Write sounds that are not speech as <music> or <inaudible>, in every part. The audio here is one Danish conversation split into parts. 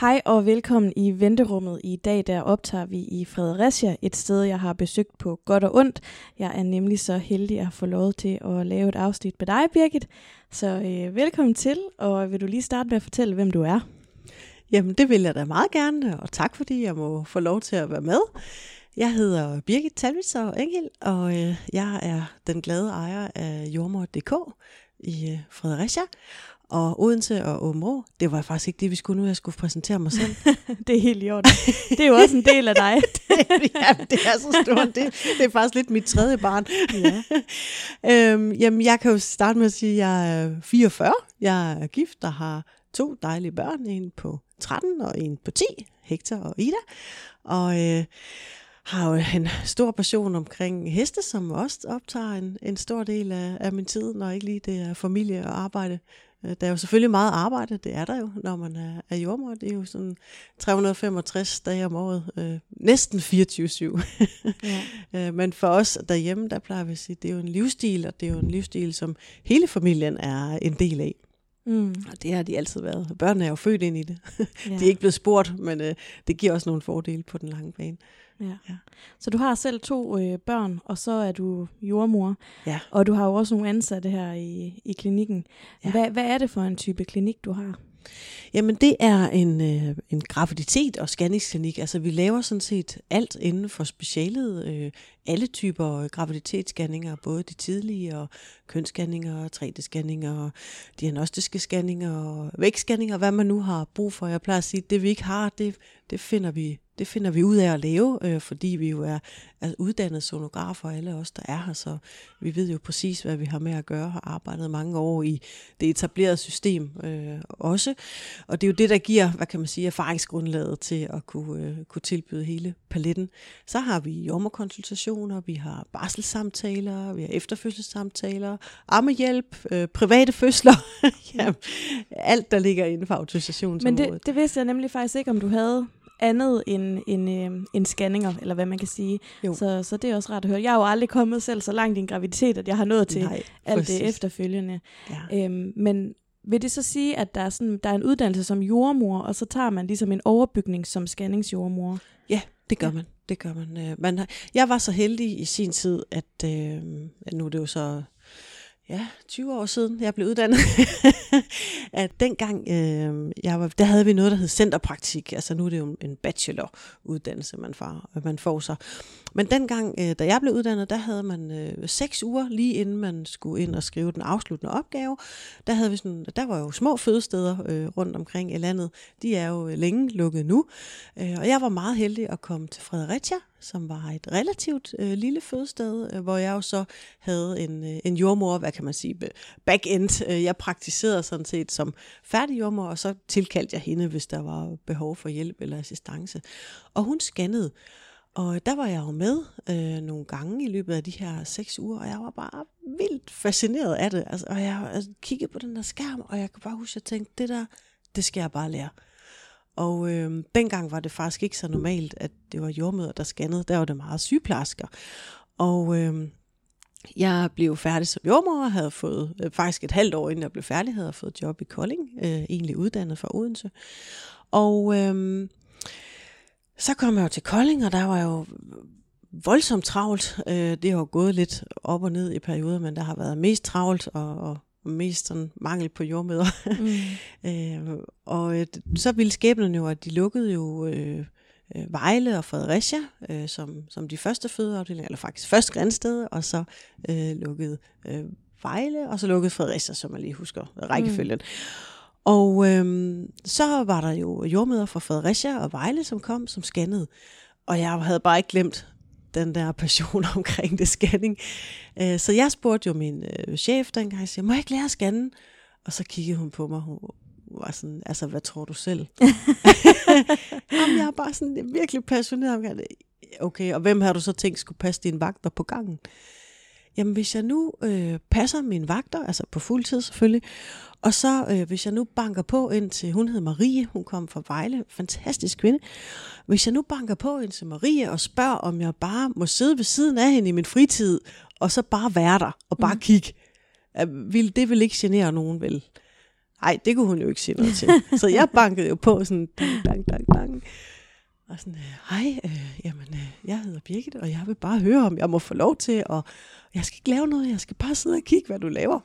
Hej og velkommen i venterummet. I dag der optager vi i Fredericia, et sted jeg har besøgt på godt og ondt. Jeg er nemlig så heldig at få lov til at lave et afsnit med dig, Birgit. Så øh, velkommen til, og vil du lige starte med at fortælle, hvem du er? Jamen det vil jeg da meget gerne, og tak fordi jeg må få lov til at være med. Jeg hedder Birgit Talvitser og Engel, og øh, jeg er den glade ejer af jordmor.dk i øh, Fredericia og Odense og Åben Det var faktisk ikke det, vi skulle nu. Jeg skulle præsentere mig selv. <laughs> det er helt i orden. Det er jo også en del af dig. <laughs> det, ja, det er så stort. Det, det er faktisk lidt mit tredje barn. Ja. <laughs> øhm, jamen, jeg kan jo starte med at sige, at jeg er 44. Jeg er gift og har to dejlige børn. En på 13 og en på 10. Hector og Ida. Og... Øh, har jo en stor passion omkring heste, som også optager en, en stor del af, af min tid, når ikke lige det er familie og arbejde. Øh, der er jo selvfølgelig meget arbejde, det er der jo, når man er, er jordmor. Det er jo sådan 365 dage om året, øh, næsten 24-7. <laughs> ja. Øh, men for os derhjemme, der plejer vi at sige, det er jo en livsstil, og det er jo en livsstil, som hele familien er en del af. Mm. Og det har de altid været. Børnene er jo født ind i det. Ja. <laughs> de er ikke blevet spurgt, men øh, det giver også nogle fordele på den lange bane. Ja. ja. Så du har selv to øh, børn, og så er du jordmor. Ja. Og du har jo også nogle ansatte her i, i klinikken. Ja. Hvad, hvad er det for en type klinik, du har? Jamen det er en, øh, en graviditet og scanningsklinik. Altså vi laver sådan set alt inden for specialet. Øh, alle typer graviditetsscanninger, både de tidlige og kønsscanninger, 3D-scanninger, diagnostiske scanninger og vægtscanninger, hvad man nu har brug for. Jeg plejer at sige, at det vi ikke har, det, det finder vi det finder vi ud af at lave, øh, fordi vi jo er, er uddannede sonografer, alle os, der er her, så vi ved jo præcis, hvad vi har med at gøre, har arbejdet mange år i det etablerede system øh, også. Og det er jo det, der giver, hvad kan man sige, erfaringsgrundlaget til at kunne, øh, kunne tilbyde hele paletten. Så har vi jommerkonsultationer, vi har barselssamtaler, vi har efterfødselssamtaler, ammehjælp, øh, private fødsler, <laughs> ja, alt der ligger inden for autorisationsområdet. Men det, det vidste jeg nemlig faktisk ikke, om du havde andet end, end, øh, end scanninger, eller hvad man kan sige. Så, så det er også rart at høre. Jeg er jo aldrig kommet selv så langt i en graviditet, at jeg har nået til Nej, alt det efterfølgende. Ja. Øhm, men vil det så sige, at der er, sådan, der er en uddannelse som jordmor, og så tager man ligesom en overbygning som scanningsjordmor? Ja, det gør man. Det gør man. Øh, man har, jeg var så heldig i sin tid, at øh, nu er det jo så ja, 20 år siden, jeg blev uddannet, <laughs> at dengang, øh, jeg var, der havde vi noget, der hed centerpraktik. Altså nu er det jo en bacheloruddannelse, man får, man får sig. Men dengang, øh, da jeg blev uddannet, der havde man øh, seks uger, lige inden man skulle ind og skrive den afsluttende opgave. Der, havde vi sådan, der var jo små fødesteder øh, rundt omkring i landet. De er jo øh, længe lukket nu. Øh, og jeg var meget heldig at komme til Fredericia, som var et relativt øh, lille fødested, øh, hvor jeg jo så havde en, øh, en jordmor, hvad kan man sige, back-end. Øh, jeg praktiserede sådan set som færdig jordmor, og så tilkaldte jeg hende, hvis der var behov for hjælp eller assistance. Og hun scannede. Og der var jeg jo med øh, nogle gange i løbet af de her seks uger, og jeg var bare vildt fascineret af det. Altså, og jeg altså, kiggede på den der skærm, og jeg kan bare huske, at jeg tænkte, det der, det skal jeg bare lære. Og øh, dengang var det faktisk ikke så normalt, at det var jordmøder, der scannede. Der var det meget sygeplejersker. Og øh, jeg blev færdig som jordmor og havde fået, øh, faktisk et halvt år inden jeg blev færdig, havde jeg fået job i Kolding, øh, egentlig uddannet fra Odense. Og øh, så kom jeg jo til Kolding, og der var jo voldsomt travlt. Øh, det har jo gået lidt op og ned i perioder, men der har været mest travlt og, og mest sådan mangel på jordmøder. Mm. <laughs> øh, og øh, så ville skæbnen jo, at de lukkede jo øh, Vejle og Fredericia øh, som, som de første fødeafdelinger, eller faktisk først Grænsted, og så øh, lukkede øh, Vejle, og så lukkede Fredericia, som jeg lige husker rækkefølgen. Mm. Og øh, så var der jo jordmøder fra Fredericia og Vejle, som kom, som scannede. Og jeg havde bare ikke glemt den der passion <laughs> omkring det scanning. Øh, så jeg spurgte jo min øh, chef dengang, jeg siger, må jeg ikke lære at scanne? Og så kiggede hun på mig, hun var sådan, altså hvad tror du selv? <laughs> Jamen, jeg er bare sådan jeg er virkelig passioneret omkring det. Okay, og hvem har du så tænkt skulle passe dine vagter på gangen? Jamen hvis jeg nu øh, passer mine vagter, altså på fuld tid selvfølgelig, og så øh, hvis jeg nu banker på ind til, hun hed Marie, hun kom fra Vejle, fantastisk kvinde. Hvis jeg nu banker på ind til Marie og spørger, om jeg bare må sidde ved siden af hende i min fritid, og så bare være der og bare mm. kigge, vil, det vil ikke genere nogen, vel? Nej, det kunne hun jo ikke sige noget til. <laughs> Så jeg bankede jo på sådan, dang, dang, dang, dang. Og sådan, hej, øh, jamen, øh, jeg hedder Birgit, og jeg vil bare høre, om jeg må få lov til, og jeg skal ikke lave noget, jeg skal bare sidde og kigge, hvad du laver.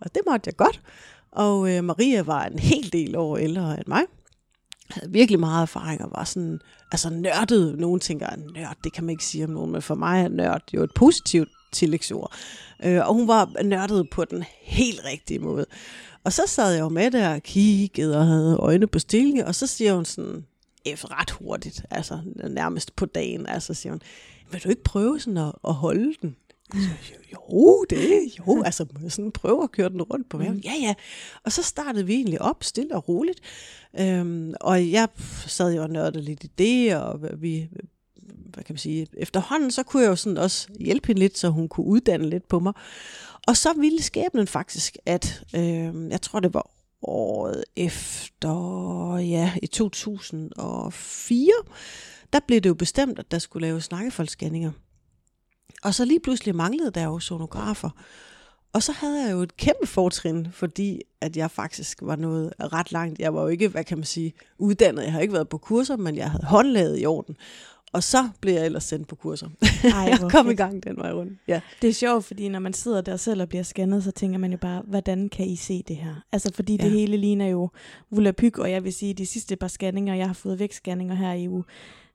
Og det måtte jeg godt. Og øh, Maria var en hel del år ældre end mig. Havde virkelig meget erfaring og var sådan, altså nørdet. Nogen tænker, at nørd, det kan man ikke sige om nogen, men for mig er nørd jo et positivt tillægsord. Øh, og hun var nørdet på den helt rigtige måde. Og så sad jeg jo med der og kiggede og havde øjne på stilling, og så siger hun sådan, ret hurtigt, altså nærmest på dagen, altså siger hun, vil du ikke prøve sådan at, at holde den? Så, jo, det, jo, <laughs> altså sådan prøve at køre den rundt på maven. Mm. Ja, ja. Og så startede vi egentlig op, stille og roligt. Øhm, og jeg sad jo og nørdede lidt i det, og vi, hvad kan man sige, efterhånden, så kunne jeg jo sådan også hjælpe hende lidt, så hun kunne uddanne lidt på mig. Og så ville skæbnen faktisk, at øh, jeg tror, det var året efter, ja, i 2004, der blev det jo bestemt, at der skulle laves snakkefoldsscanninger. Og så lige pludselig manglede der jo sonografer. Og så havde jeg jo et kæmpe fortrin, fordi at jeg faktisk var nået ret langt. Jeg var jo ikke, hvad kan man sige, uddannet. Jeg har ikke været på kurser, men jeg havde håndlaget i orden. Og så blev jeg ellers sendt på kurser. Ej, <laughs> jeg kom i gang den vej rundt. Ja. Det er sjovt, fordi når man sidder der selv og bliver scannet, så tænker man jo bare, hvordan kan I se det her? Altså fordi ja. det hele ligner jo volapyk, og jeg vil sige, de sidste par scanninger, jeg har fået vækstscanninger her i uge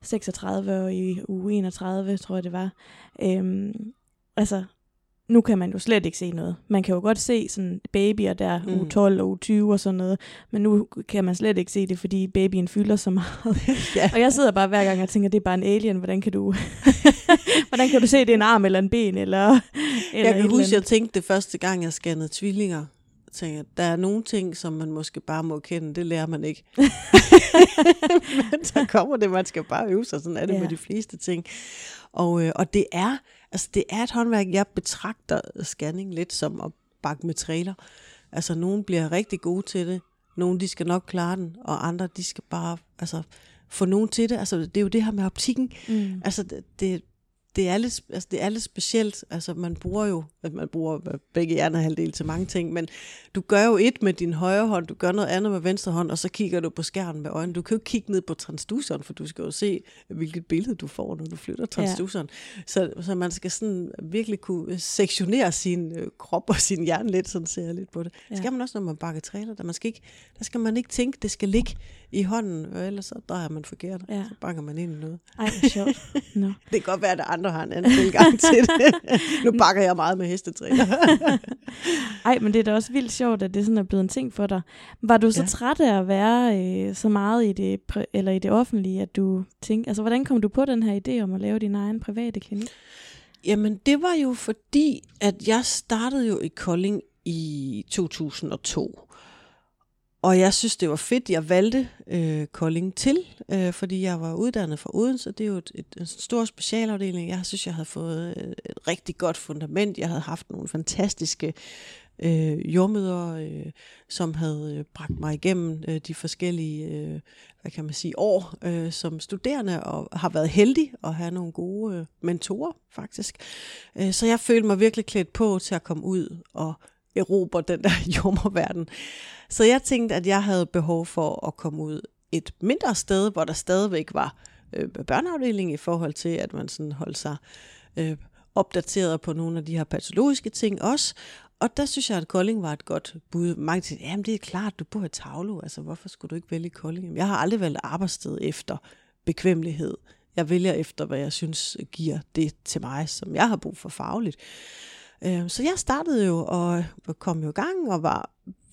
36 og i uge 31, tror jeg det var. Øhm, altså, nu kan man jo slet ikke se noget. Man kan jo godt se sådan babyer der, mm. uge 12 og uge 20 og sådan noget, men nu kan man slet ikke se det, fordi babyen fylder så meget. <laughs> ja. Og jeg sidder bare hver gang og tænker, det er bare en alien, hvordan kan du, <laughs> hvordan kan du se, det er en arm eller en ben? Eller, eller jeg kan huske, jeg tænkte det første gang, jeg scannede tvillinger, tænker, der er nogle ting, som man måske bare må kende, det lærer man ikke. <laughs> Men så kommer det, man skal bare øve sig, sådan er det ja. med de fleste ting. Og, øh, og det er altså det er et håndværk, jeg betragter scanning lidt som at bakke med trailer. Altså nogen bliver rigtig gode til det, nogle de skal nok klare den, og andre de skal bare altså, få nogen til det. Altså det er jo det her med optikken. Mm. Altså det, det, det er lidt, altså det er lidt specielt. Altså man bruger jo, at man bruger begge hjernehalvdele til mange ting, men du gør jo et med din højre hånd, du gør noget andet med venstre hånd, og så kigger du på skærmen med øjnene. Du kan jo ikke kigge ned på transduceren, for du skal jo se, hvilket billede du får, når du flytter transduceren. Ja. Så, så man skal sådan virkelig kunne sektionere sin øh, krop og sin hjerne lidt, sådan ser jeg lidt på det. Ja. Det skal man også, når man bakker træner. Der, man skal ikke, der skal man ikke tænke, det skal ligge i hånden, og ellers så drejer man forkert, ja. så banker man ind i noget. Ej, sjovt. No. <laughs> det kan godt være, at andre har en anden tilgang til det. <laughs> nu bakker jeg meget med hestetræner. <laughs> Ej, men det er da også vildt sjovt, at det sådan er blevet en ting for dig. Var du så ja. træt af at være øh, så meget i det, eller i det offentlige, at du tænkte, altså hvordan kom du på den her idé om at lave din egen private klinik? Jamen, det var jo fordi, at jeg startede jo i Kolding i 2002. Og jeg synes, det var fedt, jeg valgte øh, Kolding til, øh, fordi jeg var uddannet fra Odense. Det er jo et, et, en stor specialafdeling. Jeg synes, jeg havde fået et, et rigtig godt fundament. Jeg havde haft nogle fantastiske øh, jordmøder, øh, som havde øh, bragt mig igennem øh, de forskellige øh, hvad kan man sige, år øh, som studerende, og har været heldig at have nogle gode øh, mentorer, faktisk. Øh, så jeg følte mig virkelig klædt på til at komme ud og erobre den der <laughs> jordmorverden. Så jeg tænkte, at jeg havde behov for at komme ud et mindre sted, hvor der stadigvæk var øh, børneafdeling i forhold til, at man sådan holdt sig øh, opdateret på nogle af de her patologiske ting også. Og der synes jeg, at Kolding var et godt bud. Mange siger, jamen det er klart, du bor i Tavlo, altså hvorfor skulle du ikke vælge Kolding? Jeg har aldrig valgt arbejdssted efter bekvemmelighed. Jeg vælger efter, hvad jeg synes giver det til mig, som jeg har brug for fagligt. Øh, så jeg startede jo og kom jo i gang og var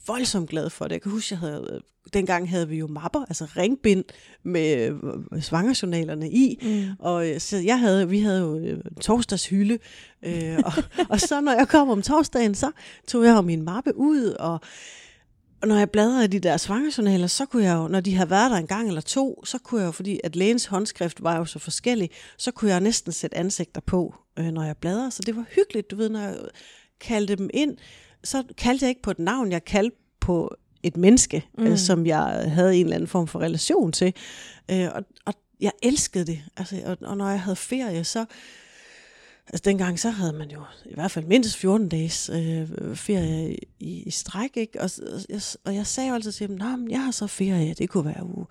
voldsomt glad for det. Jeg kan huske, jeg havde, dengang havde vi jo mapper, altså ringbind med øh, svangerjournalerne i, mm. og øh, så jeg havde, vi havde jo øh, torsdagshylde, øh, og, og så når jeg kom om torsdagen, så tog jeg jo min mappe ud, og og når jeg bladrede i de der svangerjournaler, så kunne jeg jo, når de havde været der en gang eller to, så kunne jeg jo, fordi at lægens håndskrift var jo så forskellig, så kunne jeg næsten sætte ansigter på, øh, når jeg bladrede. Så det var hyggeligt, du ved, når jeg kaldte dem ind, så kaldte jeg ikke på et navn, jeg kaldte på et menneske, øh, mm. øh, som jeg havde en eller anden form for relation til. Øh, og, og jeg elskede det. Altså, og, og når jeg havde ferie, så Altså dengang så havde man jo i hvert fald mindst 14 dages øh, ferie i, i stræk, ikke? Og, og, jeg, og jeg sagde jo altid til dem, at jeg har så ferie, det kunne være uge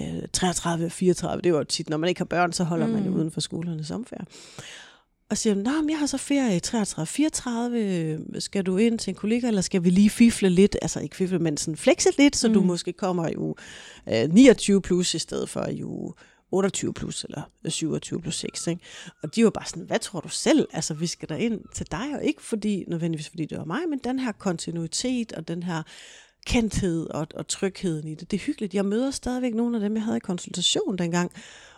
øh, 33 og 34, det var jo tit, når man ikke har børn, så holder mm. man jo mm. uden for skolerne sommerferie. Og siger, at jeg har så ferie i 33, 34, skal du ind til en kollega, eller skal vi lige fifle lidt, altså ikke fifle, men sådan flexe lidt, så mm. du måske kommer i uge øh, 29 plus i stedet for i uge 28 plus, eller 27 plus 6. Ikke? Og de var bare sådan, hvad tror du selv? Altså, vi skal der ind til dig, og ikke fordi, nødvendigvis fordi det var mig, men den her kontinuitet og den her kendthed og, og trygheden i det. Det er hyggeligt. Jeg møder stadigvæk nogle af dem, jeg havde i konsultation dengang,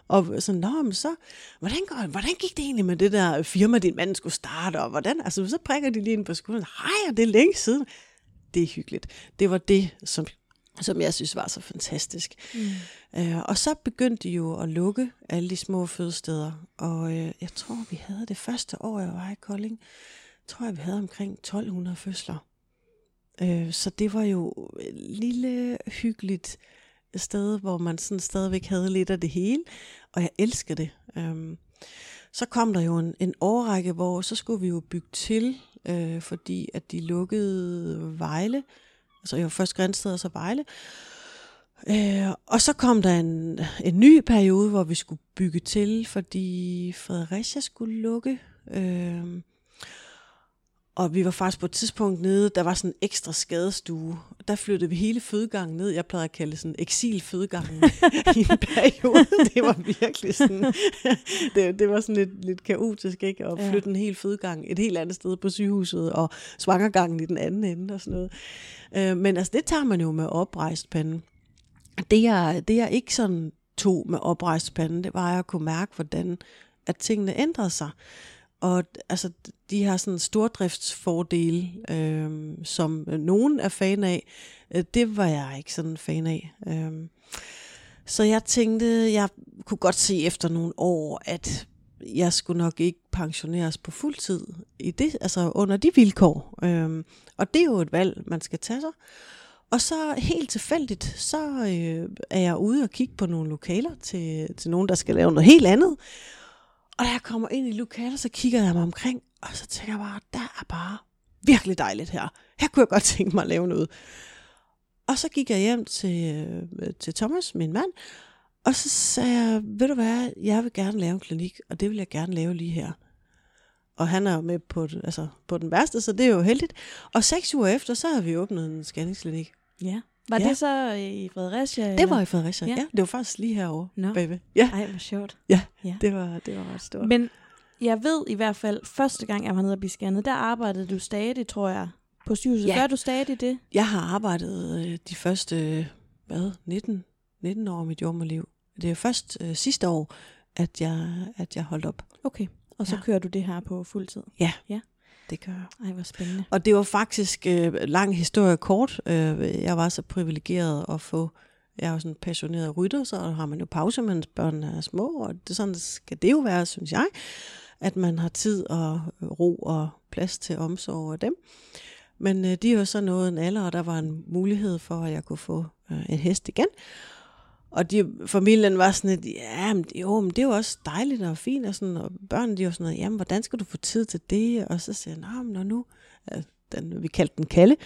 og sådan, nå, men så, hvordan, går, hvordan gik det egentlig med det der firma, din mand skulle starte, og hvordan, altså så prikker de lige ind på skolen, hej, det er længe siden. Det er hyggeligt. Det var det, som som jeg synes var så fantastisk. Mm. Øh, og så begyndte de jo at lukke alle de små fødesteder, og øh, jeg tror, vi havde det første år, jeg var i Kolding, tror jeg, vi havde omkring 1200 fødsler. Øh, så det var jo et lille, hyggeligt sted, hvor man sådan stadigvæk havde lidt af det hele, og jeg elsker det. Øh, så kom der jo en, en årrække, hvor så skulle vi jo bygge til, øh, fordi at de lukkede Vejle, Altså jeg var først Grænsted og så Vejle. Øh, og så kom der en, en ny periode, hvor vi skulle bygge til, fordi Fredericia skulle lukke. Øh, og vi var faktisk på et tidspunkt nede, der var sådan en ekstra skadestue. Der flyttede vi hele fødegangen ned. Jeg plejede at kalde det sådan eksilfødegangen <laughs> i en periode. Det var virkelig sådan, <laughs> det, det var sådan lidt, lidt kaotisk, ikke? At flytte ja. en hel fødegang et helt andet sted på sygehuset, og svangergangen i den anden ende og sådan noget. Øh, men altså, det tager man jo med oprejst pande. Det jeg, det jeg ikke sådan tog med oprejst pande, det var at kunne mærke, hvordan at tingene ændrede sig. Og altså, de har sådan stordriftsfordele, øhm, øh, som nogen er fan af. Øh, det var jeg ikke sådan fan af. Øh, så jeg tænkte, jeg kunne godt se efter nogle år, at jeg skulle nok ikke pensioneres på fuld tid i det, altså under de vilkår. Øh, og det er jo et valg, man skal tage sig. Og så helt tilfældigt, så øh, er jeg ude og kigge på nogle lokaler til, til nogen, der skal lave noget helt andet. Og da jeg kommer ind i lokalet, så kigger jeg mig omkring, og så tænker jeg bare, der er bare virkelig dejligt her. Her kunne jeg godt tænke mig at lave noget. Og så gik jeg hjem til, øh, til Thomas, min mand, og så sagde jeg, ved du hvad, jeg vil gerne lave en klinik, og det vil jeg gerne lave lige her. Og han er jo med på, altså, på den værste, så det er jo heldigt. Og seks uger efter, så har vi åbnet en scanningsklinik. Ja. Var ja. det så i Fredericia? Eller? Det var i Fredericia, ja. ja. Det var faktisk lige herovre, no. baby. Ja. Ej, hvor sjovt. Ja, ja. Det, var, det var ret stort. Men jeg ved i hvert fald, første gang jeg var nede og blive scannet, der arbejdede du stadig, tror jeg, på sygehuset. Ja. Gør du stadig det? Jeg har arbejdet øh, de første, hvad, 19, 19 år af mit jordmorliv. Det er først øh, sidste år, at jeg, at jeg holdt op. Okay, og så ja. kører du det her på fuld tid? Ja. ja det gør jeg. Ej, hvor spændende. Og det var faktisk øh, lang historie kort. Øh, jeg var så privilegeret at få, jeg er jo sådan en passioneret rytter, så har man jo pause, mens børnene er små, og det, sådan skal det jo være, synes jeg, at man har tid og ro og plads til omsorg af dem. Men øh, de er så nået en alder, og der var en mulighed for, at jeg kunne få øh, en hest igen. Og de, familien var sådan lidt, ja, men, jo, men det er jo også dejligt og fint, og, sådan, og børnene de var sådan noget, jamen, hvordan skal du få tid til det? Og så siger jeg, men når nu, ja, den, vi kaldte den Kalle,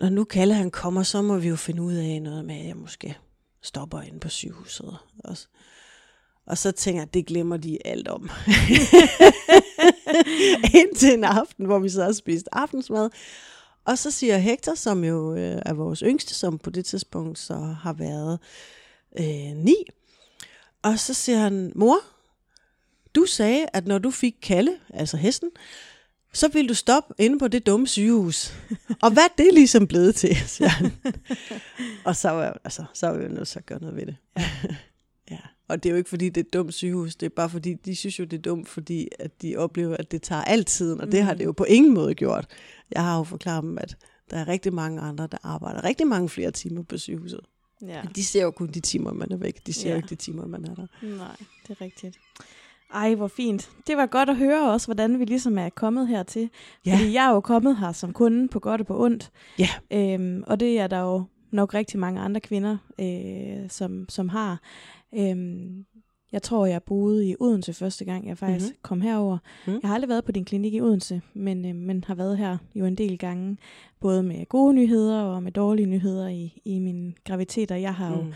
når nu Kalle han kommer, så må vi jo finde ud af noget med, at jeg måske stopper inde på sygehuset. Og, og så tænker jeg, det glemmer de alt om. <laughs> Indtil en aften, hvor vi så har spist aftensmad. Og så siger Hector, som jo øh, er vores yngste, som på det tidspunkt så har været øh, ni. Og så siger han, mor, du sagde, at når du fik Kalle, altså hesten, så ville du stoppe inde på det dumme sygehus. <laughs> og hvad er det ligesom blevet til, siger han. <laughs> og så var, altså, så var vi nødt til at gøre noget ved det. Ja. <laughs> Og det er jo ikke, fordi det er et dumt sygehus, det er bare fordi, de synes jo, det er dumt, fordi at de oplever, at det tager altid, og det har det mm. jo på ingen måde gjort. Jeg har jo forklaret dem, at der er rigtig mange andre, der arbejder rigtig mange flere timer på sygehuset. Ja. De ser jo kun de timer, man er væk. De ser ja. jo ikke de timer, man er der. Nej, det er rigtigt. Ej, hvor fint. Det var godt at høre også, hvordan vi ligesom er kommet hertil. Ja. Fordi jeg er jo kommet her som kunde på godt og på ondt. Ja. Øhm, og det er der jo nok rigtig mange andre kvinder, øh, som, som har. Øhm, jeg tror, jeg boede i Odense første gang, jeg faktisk mm-hmm. kom herover. Mm. Jeg har aldrig været på din klinik i Odense, men, øh, men har været her jo en del gange, både med gode nyheder og med dårlige nyheder i, i min graviditet, og jeg har mm. jo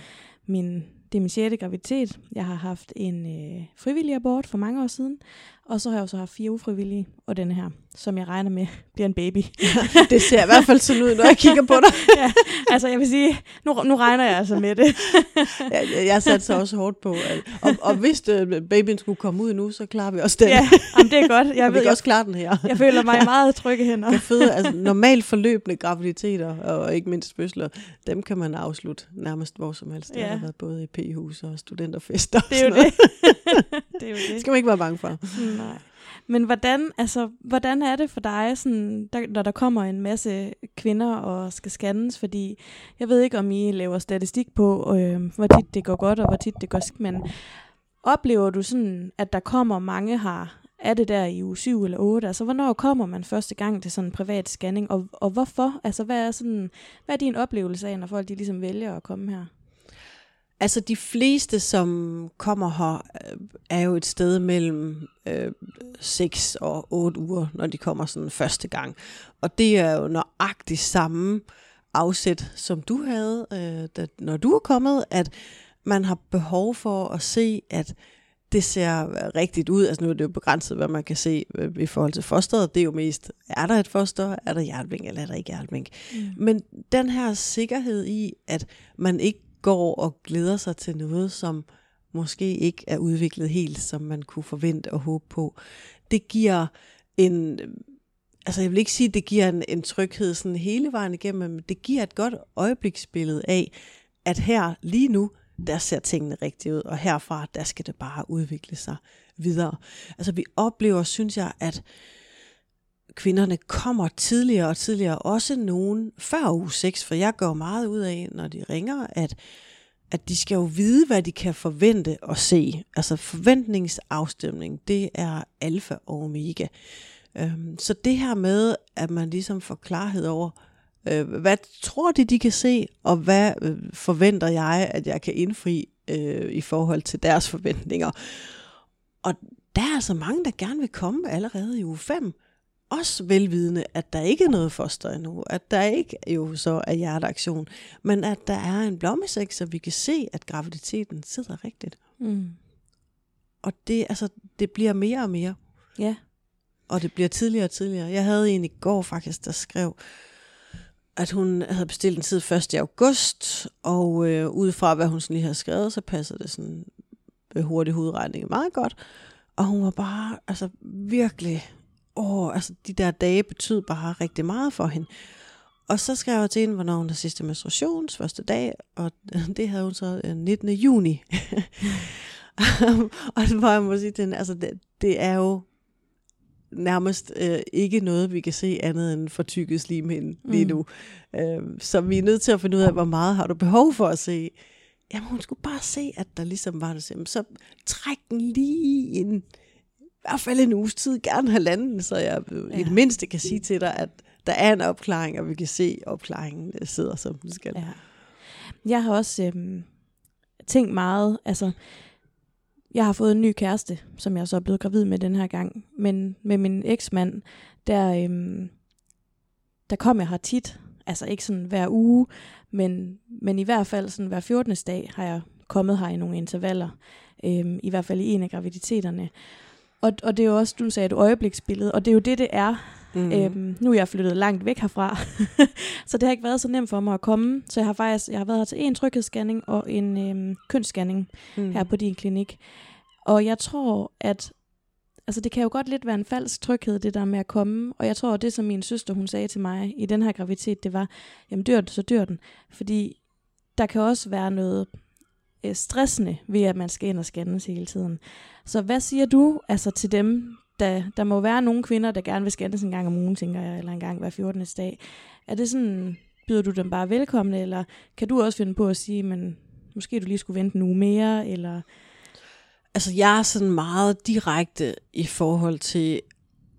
min det er min sjette graviditet. Jeg har haft en øh, frivillig abort for mange år siden, og så har jeg også haft fire ufrivillige, og den her, som jeg regner med <laughs> bliver en baby. Ja, <laughs> det ser i hvert fald sådan ud, når jeg <laughs> kigger på dig. ja, altså jeg vil sige, nu, nu regner jeg altså med det. ja, jeg, jeg satte så også hårdt på, at, og, og hvis øh, babyen skulle komme ud nu, så klarer vi også den. Ja, jamen, det er godt. Jeg og ved, vi kan også klare den her. Jeg føler mig meget trygge hænder. Jeg føder, altså normalt forløbende graviditeter, og ikke mindst fødsler, dem kan man afslutte nærmest hvor som helst. Ja. Jeg har været både i p-hus og studenterfester. Det er jo det. det er jo det. skal man ikke være bange for. Nej. Men hvordan, altså, hvordan er det for dig, sådan, der, når der kommer en masse kvinder og skal scannes? Fordi jeg ved ikke, om I laver statistik på, øh, hvor tit det går godt og hvor tit det går skidt, men oplever du sådan, at der kommer mange her, er det der i uge 7 eller 8? Altså, hvornår kommer man første gang til sådan en privat scanning, og, og hvorfor? Altså, hvad er, sådan, hvad er din oplevelse af, når folk de ligesom vælger at komme her? Altså de fleste, som kommer her, øh, er jo et sted mellem øh, 6 og 8 uger, når de kommer sådan første gang. Og det er jo nøjagtigt samme afsæt, som du havde, øh, da, når du er kommet, at man har behov for at se, at det ser rigtigt ud. Altså nu er det jo begrænset, hvad man kan se øh, i forhold til fosteret. Det er jo mest, er der et foster, er der hjerteving, eller er der ikke hjerteving. Mm. Men den her sikkerhed i, at man ikke går og glæder sig til noget, som måske ikke er udviklet helt, som man kunne forvente og håbe på. Det giver en, altså jeg vil ikke sige, at det giver en, en tryghed sådan hele vejen igennem, men det giver et godt øjebliksbillede af, at her lige nu, der ser tingene rigtigt ud, og herfra, der skal det bare udvikle sig videre. Altså vi oplever, synes jeg, at kvinderne kommer tidligere og tidligere, også nogen før uge 6, for jeg går meget ud af, når de ringer, at, at de skal jo vide, hvad de kan forvente at se. Altså forventningsafstemning, det er alfa og omega. Øhm, så det her med, at man ligesom får klarhed over, øh, hvad tror de, de kan se, og hvad øh, forventer jeg, at jeg kan indfri øh, i forhold til deres forventninger. Og der er altså mange, der gerne vil komme allerede i uge 5 også velvidende, at der ikke er noget foster endnu, at der ikke jo så er hjerteaktion, men at der er en blommesæk, så vi kan se, at graviditeten sidder rigtigt. Mm. Og det, altså, det bliver mere og mere. Ja. Og det bliver tidligere og tidligere. Jeg havde en i går faktisk, der skrev, at hun havde bestilt en tid 1. august, og øh, ud fra hvad hun sådan lige havde skrevet, så passede det sådan ved hurtig hovedregning meget godt. Og hun var bare altså virkelig åh, altså de der dage betød bare rigtig meget for hende. Og så skrev jeg til hende, hvornår hun havde sidste menstruations første dag, og <laughs> det havde hun så 19. Øh, juni. <laughs> og det var jeg må sige til hende, altså det, det er jo nærmest øh, ikke noget, vi kan se andet end fortykket slimhinde lige mm. nu. Mm. Øh, så vi er nødt til at finde ud af, hvor meget har du behov for at se. Jamen hun skulle bare se, at der ligesom var det. Så træk den lige ind hvert fald en uges tid, gerne halvanden, så jeg ja. i det mindste kan sige til dig, at der er en opklaring, og vi kan se, at opklaringen øh, sidder, som den skal. Ja. Jeg har også øhm, tænkt meget, altså, jeg har fået en ny kæreste, som jeg så er blevet gravid med den her gang, men med min eksmand, der, øhm, der kom jeg her tit, altså ikke sådan hver uge, men, men i hvert fald sådan hver 14. dag har jeg kommet her i nogle intervaller, øhm, i hvert fald i en af graviditeterne. Og, og det er jo også, du sagde, et øjebliksbillede, og det er jo det, det er. Mm. Øhm, nu er jeg flyttet langt væk herfra, <laughs> så det har ikke været så nemt for mig at komme. Så jeg har faktisk jeg har været her til en tryghedsscanning og en øhm, kønsscanning mm. her på din klinik. Og jeg tror, at altså det kan jo godt lidt være en falsk tryghed, det der med at komme. Og jeg tror, at det, som min søster hun sagde til mig i den her graviditet, det var, jamen dør den, så dør den. Fordi der kan også være noget øh, stressende ved, at man skal ind og scannes hele tiden. Så hvad siger du altså til dem, der, der må være nogle kvinder, der gerne vil scannes en gang om ugen, tænker jeg, eller en gang hver 14. dag. Er det sådan, byder du dem bare velkommen, eller kan du også finde på at sige, men måske du lige skulle vente en uge mere, eller... Altså, jeg er sådan meget direkte i forhold til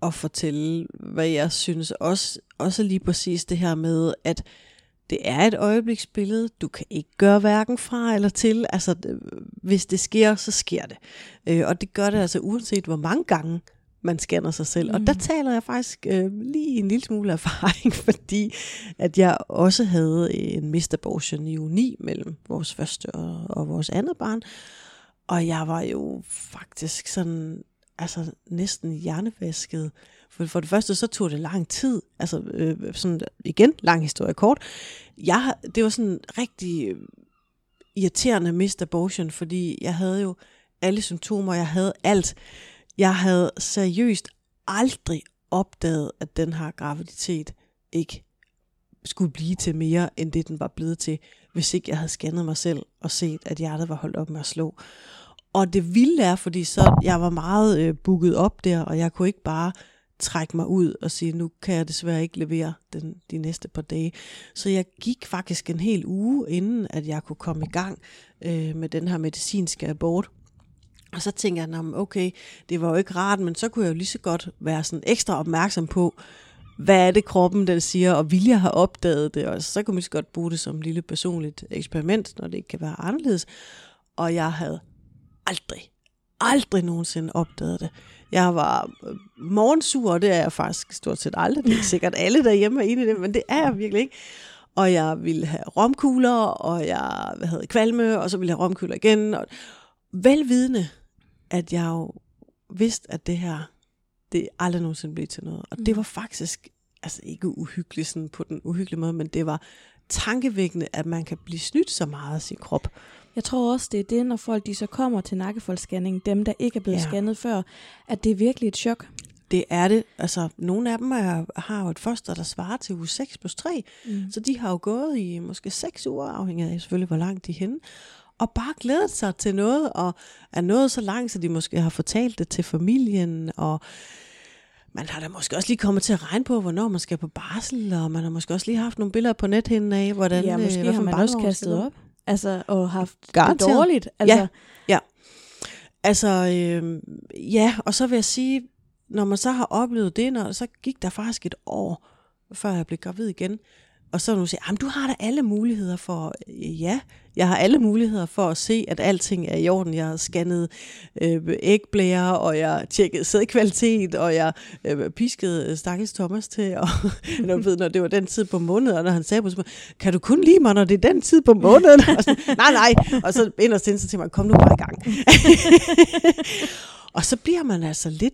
at fortælle, hvad jeg synes. Også, også lige præcis det her med, at det er et øjebliksbillede. Du kan ikke gøre hverken fra eller til. Altså, hvis det sker, så sker det. Øh, og det gør det altså uanset hvor mange gange man scanner sig selv. Mm. Og der mm. taler jeg faktisk øh, lige en lille smule <laughs> erfaring, fordi at jeg også havde en mistabortion i uni mellem vores første og, og vores andet barn. Og jeg var jo faktisk sådan, altså næsten hjernevasket. For, for det første, så tog det lang tid. Altså, øh, sådan, igen, lang historie kort. Jeg, det var sådan rigtig øh, irriterende mist abortion, fordi jeg havde jo alle symptomer, jeg havde alt. Jeg havde seriøst aldrig opdaget, at den her graviditet ikke skulle blive til mere, end det den var blevet til, hvis ikke jeg havde scannet mig selv og set, at hjertet var holdt op med at slå. Og det vilde er, fordi så jeg var meget øh, booket op der, og jeg kunne ikke bare trække mig ud og sige, nu kan jeg desværre ikke levere den, de næste par dage. Så jeg gik faktisk en hel uge, inden at jeg kunne komme i gang øh, med den her medicinske abort. Og så tænker jeg, okay, det var jo ikke rart, men så kunne jeg jo lige så godt være sådan ekstra opmærksom på, hvad er det kroppen, den siger, og vil jeg have opdaget det, og så kunne man så godt bruge det som et lille personligt eksperiment, når det ikke kan være anderledes. Og jeg havde aldrig, aldrig nogensinde opdaget det. Jeg var øh, morgensur, og det er jeg faktisk stort set aldrig. Det er <laughs> sikkert alle derhjemme er inde i det, men det er jeg virkelig ikke. Og jeg ville have romkugler, og jeg havde kvalme, og så ville jeg have romkugler igen. Og velvidende, at jeg jo vidste, at det her, det aldrig nogensinde blev til noget. Og det mm. var faktisk, altså ikke uhyggeligt sådan på den uhyggelige måde, men det var tankevækkende, at man kan blive snydt så meget af sin krop. Jeg tror også, det er det, når folk de så kommer til nakkefoldsscanning, dem der ikke er blevet ja. scannet før, at det er virkelig et chok. Det er det. Altså, nogle af dem er, har jo et foster, der svarer til uge 6 plus 3. Mm. Så de har jo gået i måske 6 uger, afhængig af selvfølgelig, hvor langt de er henne. Og bare glædet sig til noget, og er nået så langt, så de måske har fortalt det til familien, og man har da måske også lige kommet til at regne på, hvornår man skal på barsel, og man har måske også lige haft nogle billeder på nethinden af, hvordan... Ja, måske øh, har man også kastet op. Altså, og haft Garanteret. det dårligt. Altså. Ja, ja. Altså, øh, ja, og så vil jeg sige, når man så har oplevet det, når, så gik der faktisk et år, før jeg blev gravid igen. Og så nu siger, du har da alle muligheder for, ja, jeg har alle muligheder for at se, at alting er i orden. Jeg har scannet øh, ægblære, og jeg tjekket sædkvalitet, og jeg øh, piskede Stakkels Thomas til, og <laughs> når, ved, når det var den tid på måneden, og når han sagde på mig, kan du kun lide mig, når det er den tid på måneden? <laughs> Og sådan, nej, nej. Og så inderst inden, så tænkte man, kom nu bare i gang. <laughs> og så bliver man altså lidt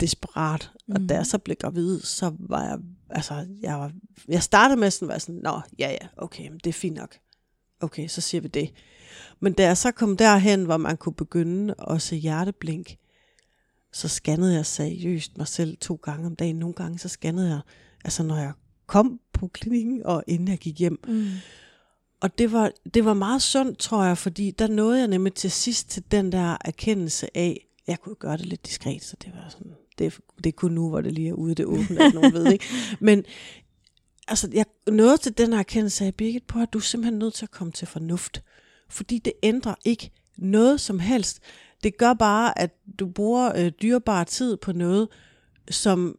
desperat. Og mm. da jeg så blev gravid, så var jeg, altså, jeg, var, jeg startede med sådan, var sådan, nå, ja, ja, okay, det er fint nok okay, så siger vi det. Men da jeg så kom derhen, hvor man kunne begynde at se hjerteblink, så scannede jeg seriøst mig selv to gange om dagen. Nogle gange så scannede jeg, altså når jeg kom på klinikken, og inden jeg gik hjem. Mm. Og det var, det var meget sundt, tror jeg, fordi der nåede jeg nemlig til sidst til den der erkendelse af, jeg kunne gøre det lidt diskret, så det var sådan, det, det er kun nu, hvor det lige er ude det åbne, at nogen ved, ikke? <laughs> Men altså, jeg nåede til den erkendelse af Birgit på, at du er simpelthen nødt til at komme til fornuft. Fordi det ændrer ikke noget som helst. Det gør bare, at du bruger øh, dyrebar tid på noget, som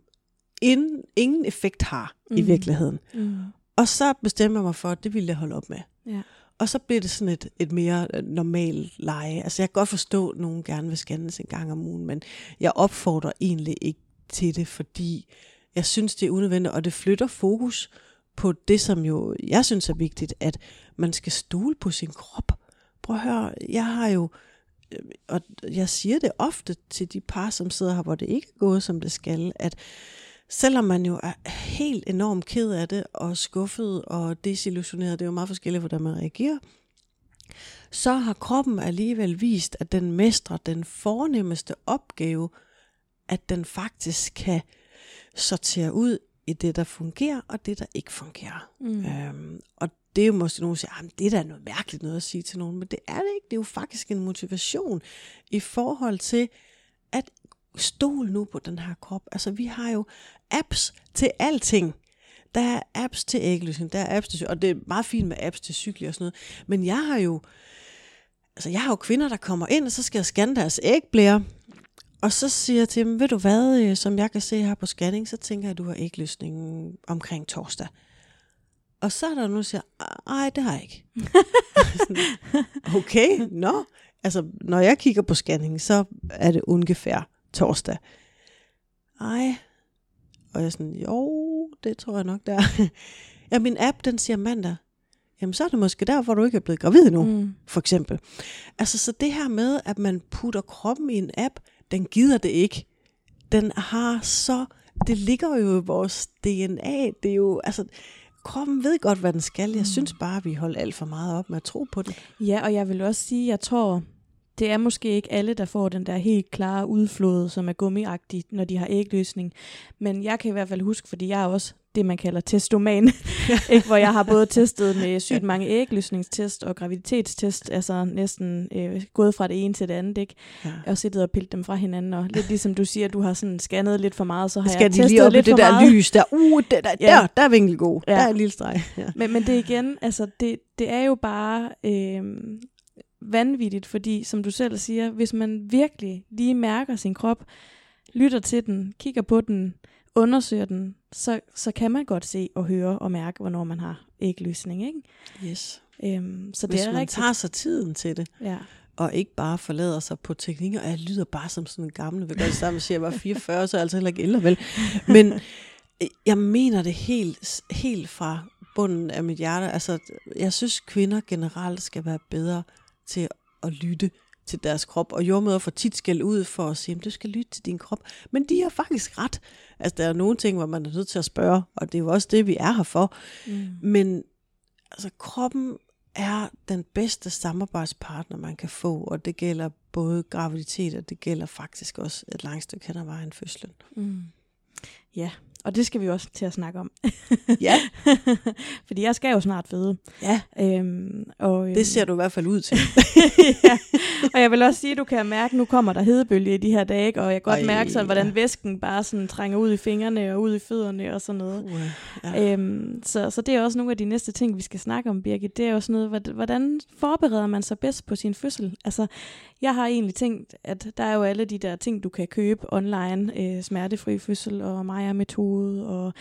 in, ingen effekt har mm. i virkeligheden. Mm. Og så bestemmer jeg mig for, at det ville jeg holde op med. Ja. Og så bliver det sådan et, et mere øh, normalt leje. Altså jeg kan godt forstå, at nogen gerne vil scannes en gang om ugen, men jeg opfordrer egentlig ikke til det, fordi jeg synes, det er unødvendigt, og det flytter fokus på det, som jo jeg synes er vigtigt, at man skal stole på sin krop. Prøv at høre, jeg har jo, øh, og jeg siger det ofte til de par, som sidder her, hvor det ikke er gået, som det skal, at selvom man jo er helt enormt ked af det, og skuffet og desillusioneret, det er jo meget forskelligt, hvordan man reagerer, så har kroppen alligevel vist, at den mestrer den fornemmeste opgave, at den faktisk kan sortere ud i det, der fungerer, og det, der ikke fungerer. Mm. Øhm, og det er jo måske nogen, der siger, at det er da noget mærkeligt noget at sige til nogen, men det er det ikke. Det er jo faktisk en motivation i forhold til, at stol nu på den her krop. Altså, vi har jo apps til alting. Der er apps til ægløsning, der er apps til og det er meget fint med apps til cykler og sådan noget. Men jeg har jo, altså jeg har jo kvinder, der kommer ind, og så skal jeg scanne deres ægblære. Og så siger jeg til dem, ved du hvad, øh, som jeg kan se her på scanning, så tænker jeg, at du har ægløsning omkring torsdag. Og så er der nogen, der siger, nej, det har jeg ikke. <laughs> okay, nå. No. Altså, når jeg kigger på scanning, så er det ungefær torsdag. Ej. Og jeg er sådan, jo, det tror jeg nok, der <laughs> Ja, min app, den siger mandag. Jamen, så er det måske der, hvor du ikke er blevet gravid endnu, mm. for eksempel. Altså, så det her med, at man putter kroppen i en app, den gider det ikke. Den har så, det ligger jo i vores DNA. Det er jo, altså, kroppen ved godt, hvad den skal. Jeg mm. synes bare, at vi holder alt for meget op med at tro på det. Ja, og jeg vil også sige, jeg tror, det er måske ikke alle, der får den der helt klare udflod, som er gummiagtig, når de har ægløsning. Men jeg kan i hvert fald huske, fordi jeg er også det, man kalder testoman, <laughs> ikke? hvor jeg har både <laughs> testet med sygt mange ægløsningstest og graviditetstest, altså næsten øh, gået fra det ene til det andet, ikke? Ja. og siddet og pillet dem fra hinanden, og lidt ligesom du siger, du har sådan scannet lidt for meget, så har Skal jeg testet lige op lidt det for der meget. lys der, uh, det der, ja. der, der er vinkel god, ja. der er en lille streg. Ja. Men, men det igen, altså det, det er jo bare øh, vanvittigt, fordi som du selv siger, hvis man virkelig lige mærker sin krop, lytter til den, kigger på den, undersøger den, så, så kan man godt se og høre og mærke, hvornår man har ægløsning. Ikke? Yes. Øhm, så Hvis det er man rigtigt. tager sig tiden til det, Ja. og ikke bare forlader sig på teknikker, og jeg lyder bare som sådan en gammel, vil godt sammen siger, jeg var 44, så er jeg altså heller ikke ældre, vel? Men øh, jeg mener det helt, helt fra bunden af mit hjerte. Altså, jeg synes, kvinder generelt skal være bedre til at lytte til deres krop, og jordmøder får tit skæld ud for at sige, at du skal lytte til din krop. Men de har faktisk ret. Altså, der er nogle ting, hvor man er nødt til at spørge, og det er jo også det, vi er her for. Mm. Men altså, kroppen er den bedste samarbejdspartner, man kan få, og det gælder både graviditet, og det gælder faktisk også et langt stykke hen ad vejen fødslen. Mm. Ja, og det skal vi også til at snakke om. Ja, <laughs> Fordi jeg skal jo snart føde. ja Øhm, og, øhm, det ser du i hvert fald ud til. <laughs> ja. Og jeg vil også sige, at du kan mærke, at nu kommer der hedebølge i de her dage, ikke? og jeg kan godt Ej, mærke sådan, hvordan ja. væsken bare sådan trænger ud i fingrene og ud i fødderne og sådan noget. Uh, ja. Øhm, så, så det er også nogle af de næste ting, vi skal snakke om, Birgit. Det er jo sådan noget, hvordan- hvordan forbereder man sig bedst på sin fødsel? Altså, jeg har egentlig tænkt, at der er jo alle de der ting, du kan købe online. Øh, smertefri fødsel og Maja-metode og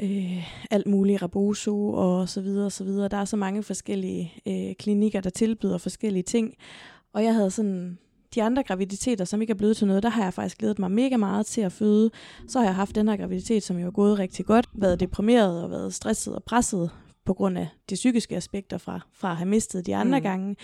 øh, alt muligt, Rebozo og så videre og så videre. Der er så mange forskellige øh, klinikker, der tilbyder forskellige ting. Og jeg havde sådan de andre graviditeter, som ikke er blevet til noget, der har jeg faktisk glædet mig mega meget til at føde. Så har jeg haft den her graviditet, som jo er gået rigtig godt, været deprimeret og været stresset og presset på grund af de psykiske aspekter fra, fra at have mistet de andre mm. gange.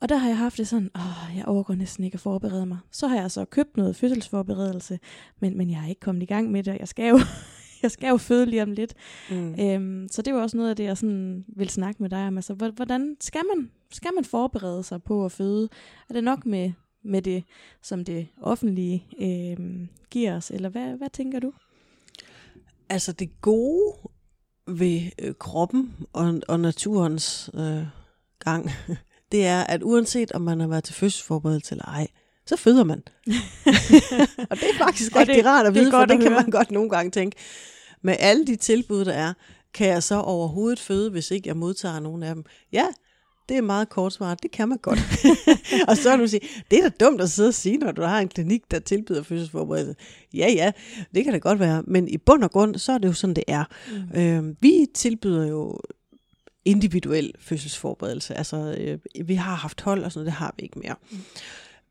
Og der har jeg haft det sådan, åh, jeg overgår næsten ikke at forberede mig. Så har jeg så købt noget fødselsforberedelse, men, men jeg er ikke kommet i gang med det, og jeg skal jo, <laughs> jeg skal jo føde lige om lidt. Mm. Øhm, så det var også noget af det, jeg sådan vil snakke med dig om. Altså, hvor- hvordan skal man, skal man forberede sig på at føde? Er det nok med, med det, som det offentlige øhm, giver os, eller hvad, hvad tænker du? Altså det gode ved øh, kroppen og, og naturens øh, gang, det er, at uanset om man har været til fødselsforberedelse eller ej, så føder man. <laughs> og det er faktisk rigtig det- rart at det vide, for godt det kan høre. man godt nogle gange tænke. Med alle de tilbud, der er, kan jeg så overhovedet føde, hvis ikke jeg modtager nogen af dem? Ja, det er meget kort svar. Det kan man godt. <laughs> <laughs> og så vil du sige, det er da dumt at sidde og sige, når du har en klinik, der tilbyder fødselsforberedelse. Ja, ja, det kan det godt være. Men i bund og grund, så er det jo sådan, det er. Mm. Øh, vi tilbyder jo individuel fødselsforberedelse. Altså, øh, vi har haft hold og sådan noget, det har vi ikke mere. Mm.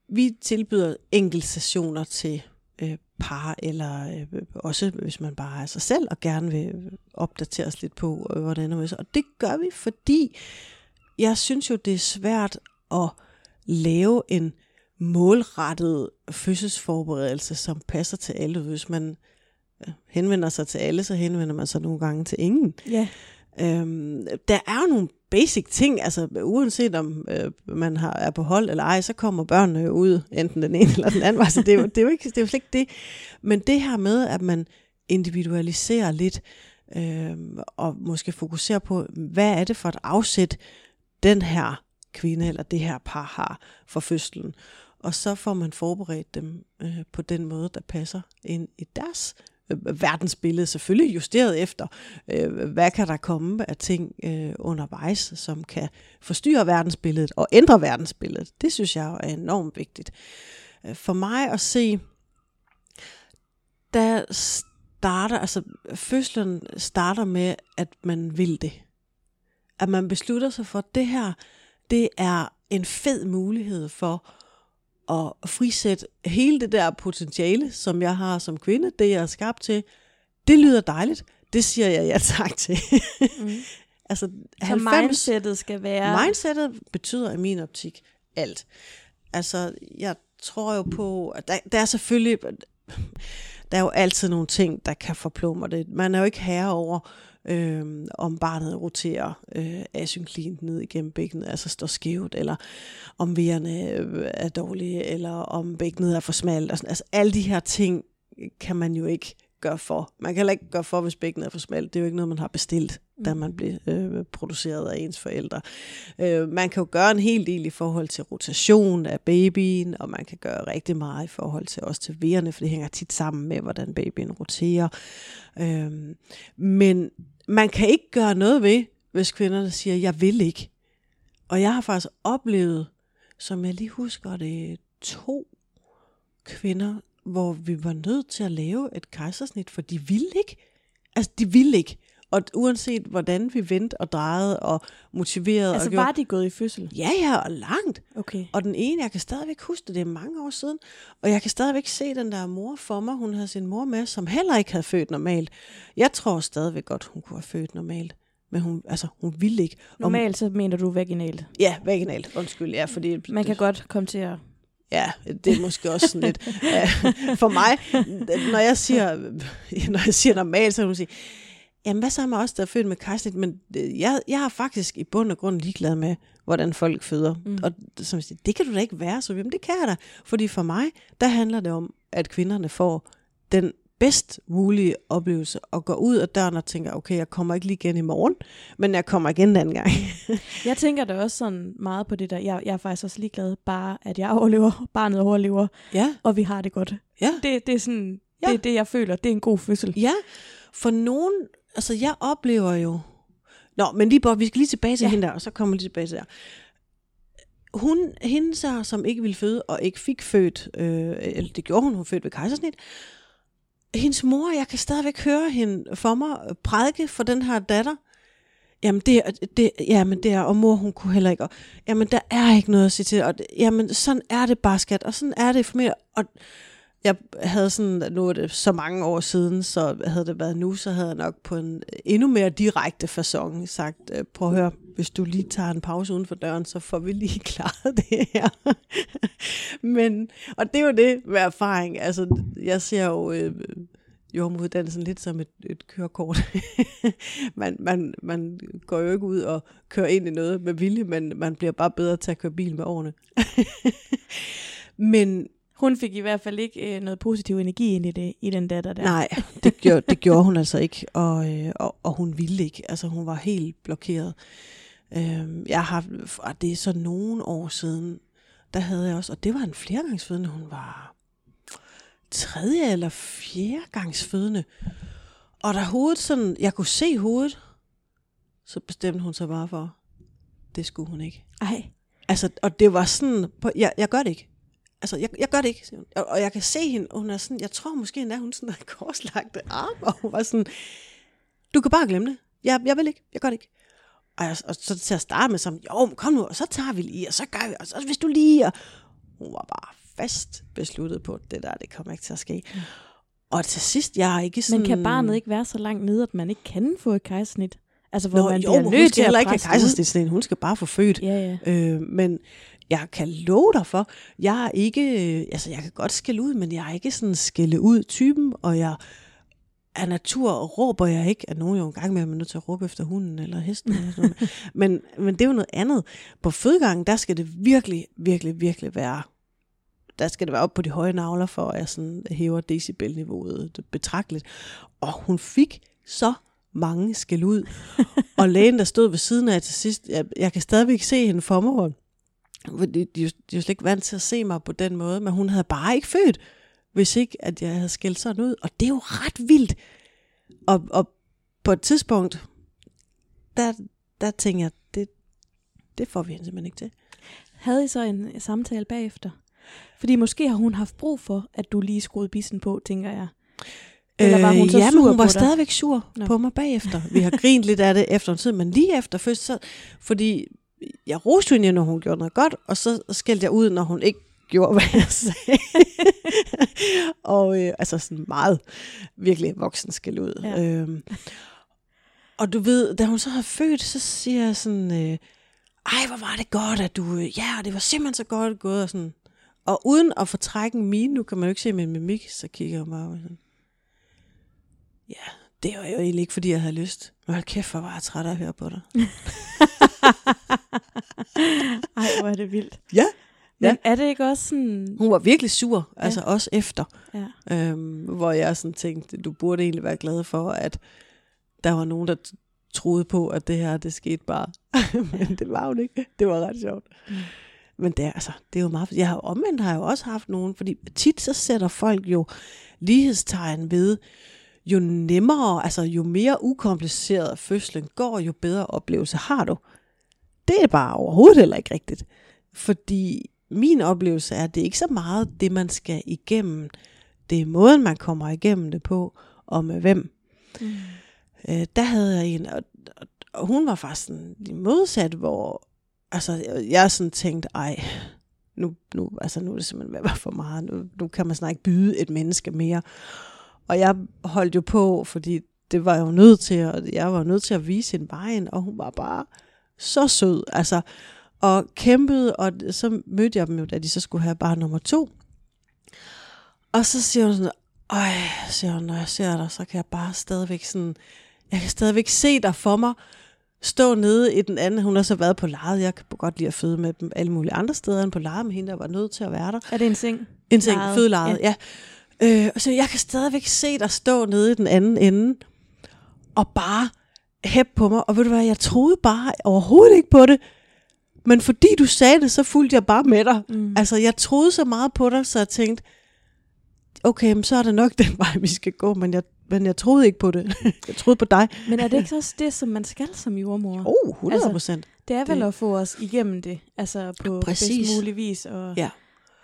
Vi tilbyder enkeltsessioner til øh, par, eller øh, også hvis man bare er sig selv og gerne vil opdateres lidt på, øh, hvordan og hvad. Og det gør vi, fordi jeg synes jo, det er svært at lave en målrettet fødselsforberedelse, som passer til alle. Hvis man øh, henvender sig til alle, så henvender man sig nogle gange til ingen. Ja, Øhm, der er jo nogle basic ting, altså uanset om øh, man har, er på hold eller ej, så kommer børnene ud, enten den ene <laughs> eller den anden vej, så det er, jo, det, er jo ikke, det er jo slet ikke det. Men det her med, at man individualiserer lidt, øh, og måske fokuserer på, hvad er det for et afsæt, den her kvinde eller det her par har for fødslen. Og så får man forberedt dem øh, på den måde, der passer ind i deres Øh, verdensbillede, selvfølgelig justeret efter, øh, hvad kan der komme af ting øh, undervejs, som kan forstyrre verdensbilledet og ændre verdensbilledet. Det synes jeg er enormt vigtigt. Øh, for mig at se, der starter, altså fødslen starter med, at man vil det. At man beslutter sig for, at det her, det er en fed mulighed for at frisætte hele det der potentiale, som jeg har som kvinde, det jeg er skabt til. Det lyder dejligt. Det siger jeg ja tak til. Mm. <laughs> altså, Så 90, mindsetet skal være... Mindsetet betyder i min optik alt. Altså, jeg tror jo på, at der, der er selvfølgelig, der er jo altid nogle ting, der kan forplumre det. Man er jo ikke herre over, øh, om barnet roterer øh, asynklint ned igennem bækkenet, altså står skævt, eller om vejerne øh, er dårlige, eller om bækkenet er for smalt. Altså, altså alle de her ting kan man jo ikke gøre for. Man kan heller ikke gøre for, hvis bækkenet er for smalt. Det er jo ikke noget, man har bestilt, da mm. man bliver øh, produceret af ens forældre. Øh, man kan jo gøre en hel del i forhold til rotation af babyen, og man kan gøre rigtig meget i forhold til også til vejerne, for det hænger tit sammen med, hvordan babyen roterer. Øh, men man kan ikke gøre noget ved, hvis kvinderne siger, jeg vil ikke. Og jeg har faktisk oplevet, som jeg lige husker det, to kvinder, hvor vi var nødt til at lave et kejsersnit, for de ville ikke. Altså, de ville ikke. Og uanset hvordan vi vendte og drejede og motiverede. Altså og gjorde, var de gået i fødsel? Ja, ja, og langt. Okay. Og den ene, jeg kan stadigvæk huske det, det er mange år siden, og jeg kan stadigvæk se den der mor for mig, hun havde sin mor med, som heller ikke havde født normalt. Jeg tror stadigvæk godt, hun kunne have født normalt. Men hun, altså, hun ville ikke. Normalt, så mener du vaginalt? Ja, vaginalt. Undskyld, ja, fordi... Man kan godt komme til at Ja, det er måske også sådan lidt... <laughs> for mig, når jeg siger, når jeg siger normalt, så kan man sige, jamen hvad så med os, der er født med kejsnit? Men øh, jeg, jeg er faktisk i bund og grund ligeglad med, hvordan folk føder. Mm. Og som siger, det kan du da ikke være, så jamen, det kan jeg da. Fordi for mig, der handler det om, at kvinderne får den bedst mulige oplevelse og går ud af døren og tænker, okay, jeg kommer ikke lige igen i morgen, men jeg kommer igen den anden gang. <laughs> jeg tænker da også sådan meget på det der, jeg, jeg er faktisk også ligeglad, bare at jeg overlever, <laughs> barnet overlever, ja. og vi har det godt. Ja. Det, det er sådan, ja. det er det, jeg føler, det er en god fødsel. Ja, for nogen, altså jeg oplever jo, Nå, men lige bare, vi skal lige tilbage til ja. hende der, og så kommer vi lige tilbage til der. Hun, hende så, som ikke ville føde, og ikke fik født, øh, eller det gjorde hun, hun født ved kejsersnit, hendes mor, jeg kan stadigvæk høre hende for mig prædike for den her datter. Jamen det, det, jamen det er, og mor hun kunne heller ikke, og, jamen der er ikke noget at sige til, og jamen sådan er det bare skat, og sådan er det for mig, og jeg havde sådan, nu er det så mange år siden, så havde det været nu, så havde jeg nok på en øh, endnu mere direkte façon sagt, øh, prøv at høre, hvis du lige tager en pause uden for døren, så får vi lige <laughs> klaret det her. Men, og det er jo det med erfaring, altså jeg ser jo øh, jordemuddannelsen lidt som et, et kørekort. <laughs> man, man, man går jo ikke ud og kører ind i noget med vilje, men man bliver bare bedre til at køre bil med årene. <laughs> men hun fik i hvert fald ikke øh, noget positiv energi ind i, det, i den datter der. Nej, det gjorde, det gjorde hun altså ikke, og, øh, og, og hun ville ikke. Altså hun var helt blokeret. Øh, jeg har, og det er så nogle år siden, der havde jeg også, og det var en flergangsfødende, hun var tredje eller fjerde gangs fødende. Og da hovedet sådan, jeg kunne se hovedet, så bestemte hun sig bare for, det skulle hun ikke. Ej. Altså, og det var sådan, jeg, jeg gør det ikke altså, jeg, jeg gør det ikke. Og, og jeg kan se hende, og hun er sådan, jeg tror måske endda, hun sådan har <laughs> korslagte arme, og hun var sådan, du kan bare glemme det. Jeg, jeg vil ikke, jeg gør det ikke. Og, jeg, og så til at starte med som, jo, kom nu, og så tager vi lige, og så gør vi, og så hvis du lige, og hun var bare fast besluttet på, at det der, det kommer ikke til at ske. Mm. Og til sidst, jeg er ikke sådan... Men kan barnet ikke være så langt nede, at man ikke kan få et kejsersnit? Altså, hvor Nå, man jo, bliver nødt til at ikke have kejsersnit, hun skal bare få født. Ja, ja. Øh, men jeg kan love dig for, jeg er ikke, øh, altså jeg kan godt skælde ud, men jeg er ikke sådan skælde ud typen, og jeg af natur råber jeg ikke, at nogen jo en gang med, at man er nødt til at råbe efter hunden eller hesten. Eller sådan <laughs> men, men det er jo noget andet. På fødegangen, der skal det virkelig, virkelig, virkelig være, der skal det være op på de høje navler, for at jeg sådan hæver decibelniveauet betragteligt. Og hun fik så mange skæld ud. <laughs> og lægen, der stod ved siden af til sidst, jeg, jeg kan stadigvæk se hende for mig, de, de, de er jo slet ikke vant til at se mig på den måde, men hun havde bare ikke født, hvis ikke at jeg havde skældt sådan ud. Og det er jo ret vildt. Og, og på et tidspunkt, der, der tænker jeg, det, det får vi hende simpelthen ikke til. Havde I så en samtale bagefter? Fordi måske har hun haft brug for, at du lige skruede bissen på, tænker jeg. Eller var hun så ja, sur hun var dig? stadigvæk sur Nå. på mig bagefter. Vi har grint lidt af det efter en tid, men lige efter først, så, fordi jeg roste hende, når hun gjorde noget godt, og så skældte jeg ud, når hun ikke gjorde, <laughs> hvad jeg sagde. <laughs> og øh, altså sådan meget virkelig voksen skæld ud. Ja. Øhm, og du ved, da hun så har født, så siger jeg sådan, øh, ej, hvor var det godt, at du, øh, ja, det var simpelthen så godt gået, og sådan. Og uden at fortrække en mine, nu kan man jo ikke se min mimik, så kigger jeg bare sådan, ja, det var jo egentlig ikke, fordi jeg havde lyst. Men hold kæft, hvor var jeg træt af at høre på dig. <laughs> <laughs> Ej, hvor er det vildt. Ja. Men Ja. er det ikke også sådan... Hun var virkelig sur, ja. altså også efter. Ja. Øhm, hvor jeg sådan tænkte, du burde egentlig være glad for, at der var nogen, der troede på, at det her, det skete bare. <laughs> Men det var jo ikke. Det var ret sjovt. Mm. Men det er, altså, det er jo meget... Jeg har omvendt har jeg jo også haft nogen, fordi tit så sætter folk jo lighedstegn ved, jo nemmere, altså jo mere ukompliceret fødslen går, jo bedre oplevelse har du. Det er bare overhovedet heller ikke rigtigt. Fordi min oplevelse er, at det er ikke så meget det, man skal igennem. Det er måden, man kommer igennem det på, og med hvem. Mm. Øh, der havde jeg en, og, og, og hun var faktisk sådan modsat, hvor altså, jeg sådan tænkte, ej, nu, nu, altså, nu er det simpelthen ved at være for meget. Nu, nu kan man snart ikke byde et menneske mere. Og jeg holdt jo på, fordi det var jeg jo nødt til, og jeg var nødt til at vise en vejen, og hun var bare så sød, altså, og kæmpede, og så mødte jeg dem jo, da de så skulle have bare nummer to. Og så siger hun sådan, øj, siger hun, når jeg ser dig, så kan jeg bare stadigvæk sådan, jeg kan stadigvæk se dig for mig, stå nede i den anden, hun har så været på lejet, jeg kan godt lide at føde med dem alle mulige andre steder end på lejet, men hende der var nødt til at være der. Er det en seng? En ting, Lejet, fødelejet, ja. ja. Øh, og så jeg kan stadigvæk se dig stå nede i den anden ende, og bare hæppe på mig. Og ved du hvad, jeg troede bare overhovedet ikke på det. Men fordi du sagde det, så fulgte jeg bare med dig. Mm. Altså, jeg troede så meget på dig, så jeg tænkte, okay, men så er det nok <laughs> den vej, vi skal gå. Men jeg, men jeg troede ikke på det. <laughs> jeg troede på dig. Men er det ikke også det, som man skal som jordmor? Oh, 100 procent. Det er vel det- at få os igennem det, altså på Præcis. bedst mulig vis. Og, Ja.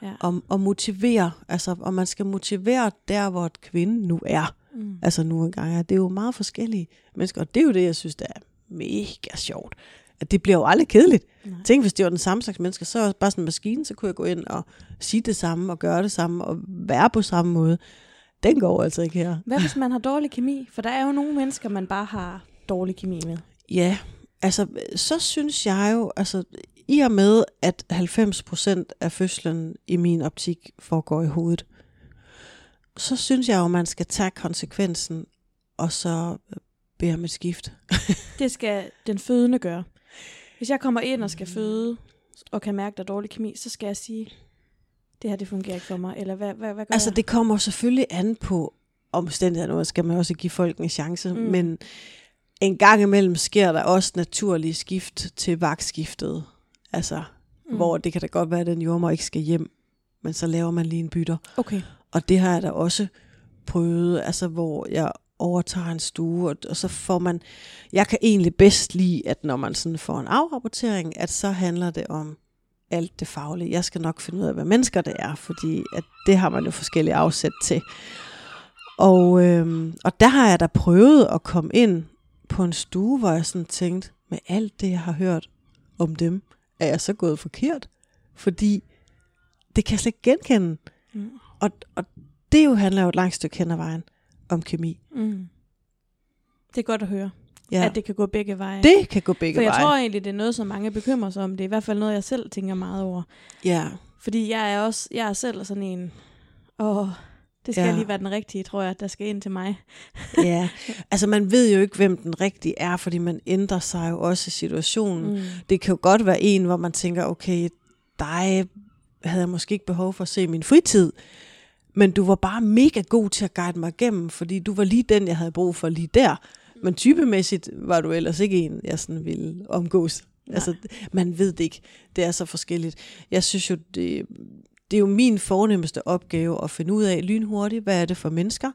ja. Og, og motivere, altså, og man skal motivere der, hvor et kvinde nu er. Mm. Altså nu engang er det er jo meget forskellige mennesker, og det er jo det, jeg synes, der er mega sjovt. At det bliver jo aldrig kedeligt. Nej. Tænk, hvis det var den samme slags mennesker, så er jeg bare sådan en maskine, så kunne jeg gå ind og sige det samme, og gøre det samme, og være på samme måde. Den går altså ikke her. Hvad hvis man har dårlig kemi? For der er jo nogle mennesker, man bare har dårlig kemi med. Ja, altså, så synes jeg jo, altså, i og med, at 90% af fødslen i min optik foregår i hovedet, så synes jeg jo, man skal tage konsekvensen, og så bede om et skift. <laughs> Det skal den fødende gøre. Hvis jeg kommer ind og skal føde, og kan mærke, der er dårlig kemi, så skal jeg sige, det her det fungerer ikke for mig. Eller hvad, hvad, hvad gør Altså, jeg? det kommer selvfølgelig an på omstændighederne, og skal man også give folk en chance, Mm. men en gang imellem sker der også naturlige skift til vagtskiftet. Altså, mm. hvor det kan da godt være, at den jordmor ikke skal hjem, men så laver man lige en bytter. Okay. Og det har jeg da også prøvet, altså hvor jeg overtager en stue, og, og så får man, jeg kan egentlig bedst lide, at når man sådan får en afrapportering, at så handler det om alt det faglige. Jeg skal nok finde ud af, hvad mennesker det er, fordi at det har man jo forskellige afsæt til. Og, øhm, og der har jeg da prøvet at komme ind på en stue, hvor jeg sådan tænkte, med alt det, jeg har hørt om dem, er jeg så gået forkert? Fordi det kan jeg slet ikke genkende. Mm. Og, og det jo handler jo et langt stykke hen ad vejen om kemi. Mm. Det er godt at høre, Ja. at det kan gå begge veje. det kan gå begge For jeg veje. tror egentlig, det er noget, som mange bekymrer sig om. Det er i hvert fald noget, jeg selv tænker meget over. Ja, Fordi jeg er også, jeg er selv sådan en, åh, det skal Ja. lige være den rigtige, tror jeg, der skal ind til mig. ja. Altså man ved jo ikke, hvem den rigtige er, fordi man ændrer sig jo også i situationen. Mm. Det kan jo godt være en, hvor man tænker, okay, dig havde jeg måske ikke behov for at se min fritid, men du var bare mega god til at guide mig igennem, fordi du var lige den, jeg havde brug for lige der. Men typemæssigt var du ellers ikke en, jeg sådan ville omgås. Nej. Altså, man ved det ikke. Det er så forskelligt. Jeg synes jo, det, det er jo min fornemmeste opgave at finde ud af lynhurtigt, hvad er det for mennesker?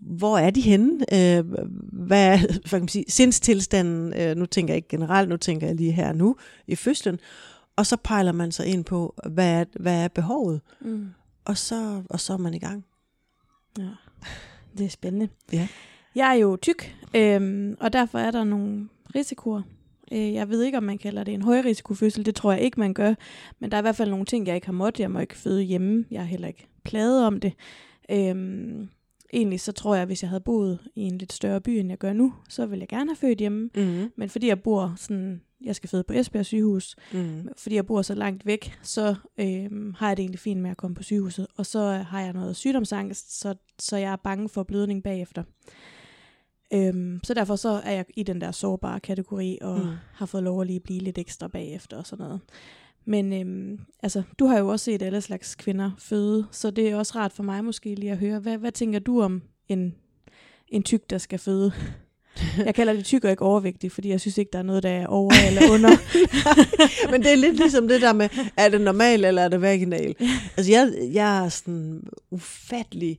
Hvor er de henne? Øh, hvad er hvad kan man sige, sindstilstanden? Øh, nu tænker jeg ikke generelt, nu tænker jeg lige her nu i fødslen. Og så pejler man sig ind på, hvad er, hvad er behovet? Mm. Og så, og så er man i gang. Ja. det er spændende. Ja. Jeg er jo tyk, øhm, og derfor er der nogle risikoer. Øh, jeg ved ikke, om man kalder det en højrisikofødsel. Det tror jeg ikke, man gør. Men der er i hvert fald nogle ting, jeg ikke har måttet. Jeg må ikke føde hjemme. Jeg er heller ikke pladet om det. Øhm, egentlig så tror jeg, at hvis jeg havde boet i en lidt større by, end jeg gør nu, så ville jeg gerne have født hjemme. Mm. Men fordi jeg bor sådan, jeg skal føde på Esbjerg sygehus, Mm. fordi jeg bor så langt væk, så øhm, har jeg det egentlig fint med at komme på sygehuset. Og så har jeg noget sygdomsangst, så, så jeg er bange for blødning bagefter. Øhm, så derfor så er jeg i den der sårbare kategori, og mm. har fået lov at lige blive lidt ekstra bagefter og sådan noget. Men øhm, altså, du har jo også set alle slags kvinder føde, så det er også rart for mig måske lige at høre, hvad, hvad tænker du om en, en tyk, der skal føde? Jeg kalder det tyk og ikke overvægtig, fordi jeg synes ikke, der er noget, der er over eller under. <laughs> Men det er lidt ligesom det der med, er det normal eller er det vaginal? Altså jeg, jeg er sådan ufattelig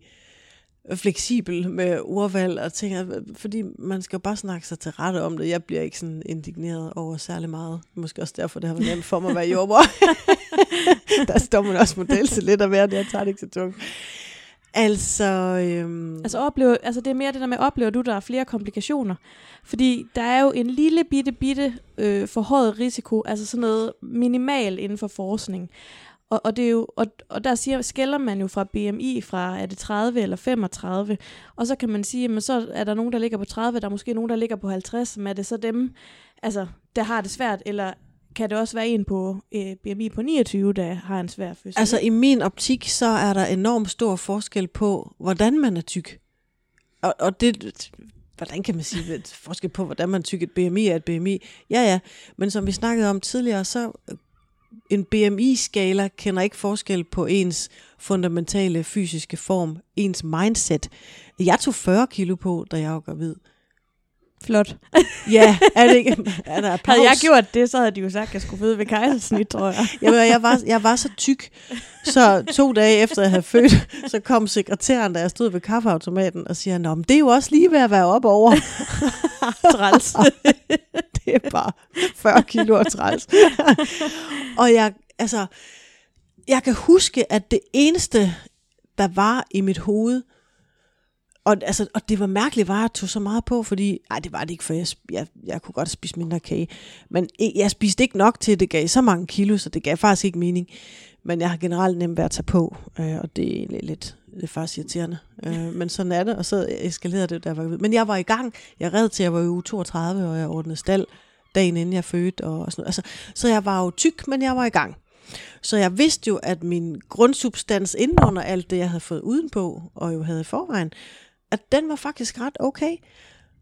fleksibel med ordvalg og ting, fordi man skal jo bare snakke sig til rette om det. Jeg bliver ikke sådan indigneret over særlig meget. Måske også derfor, det har været nemt for mig at være jordmor. <laughs> der står man også model til lidt at være det. Jeg tager det ikke så tungt. Altså, øhm, Altså, oplever, altså det er mere det der med, oplever du, der er flere komplikationer? Fordi der er jo en lille bitte, bitte øh, forhøjet risiko, altså sådan noget minimal inden for forskning. Og, og, det er jo, og, og der siger, skælder man jo fra BMI fra, er det 30 eller 35? Og så kan man sige, men så er der nogen, der ligger på 30, der er måske nogen, der ligger på 50, men er det så dem, altså, der har det svært, eller kan det også være en på øh, BMI på 29, der har en svær fødsel? Altså i min optik, så er der enormt stor forskel på, hvordan man er tyk. Og, og det, hvordan kan man sige, at forskel på, hvordan man er tyk, et BMI er et BMI. Ja, ja, men som vi snakkede om tidligere, så øh, en BMI-skala kender ikke forskel på ens fundamentale fysiske form, ens mindset. Jeg tog 40 kilo på, da jeg var gravid. Flot. <laughs> Ja, er det ikke? Er der? Havde jeg gjort det, så havde de jo sagt, at jeg skulle føde ved kejsersnit, tror jeg. Jamen, jeg, var, jeg var så tyk, så to dage efter jeg havde født, så kom sekretæren, da jeg stod ved kaffeautomaten, og siger, Nå, men det er jo også lige ved at være op over. <laughs> Træls. <laughs> det er bare 40 kilo og træls. og jeg, altså, jeg kan huske, at det eneste, der var i mit hoved, og, altså, og det var mærkeligt, var, jeg tog så meget på, fordi, nej, det var det ikke, for jeg, jeg, jeg kunne godt spise mindre kage. Men e, jeg spiste ikke nok til, at det gav så mange kilo, så det gav faktisk ikke mening. Men jeg har generelt nemt ved at tage på, øh, og det er lidt, lidt, det er faktisk irriterende. Øh, men sådan er det, og så eskalerede det, der var Men jeg var i gang. Jeg red til, jeg var i uge 32, og jeg ordnede stald dagen inden jeg fødte. Og sådan noget. Altså, så jeg var jo tyk, men jeg var i gang. Så jeg vidste jo, at min grundsubstans inden under alt det, jeg havde fået udenpå, og jo havde i forvejen, at den var faktisk ret okay.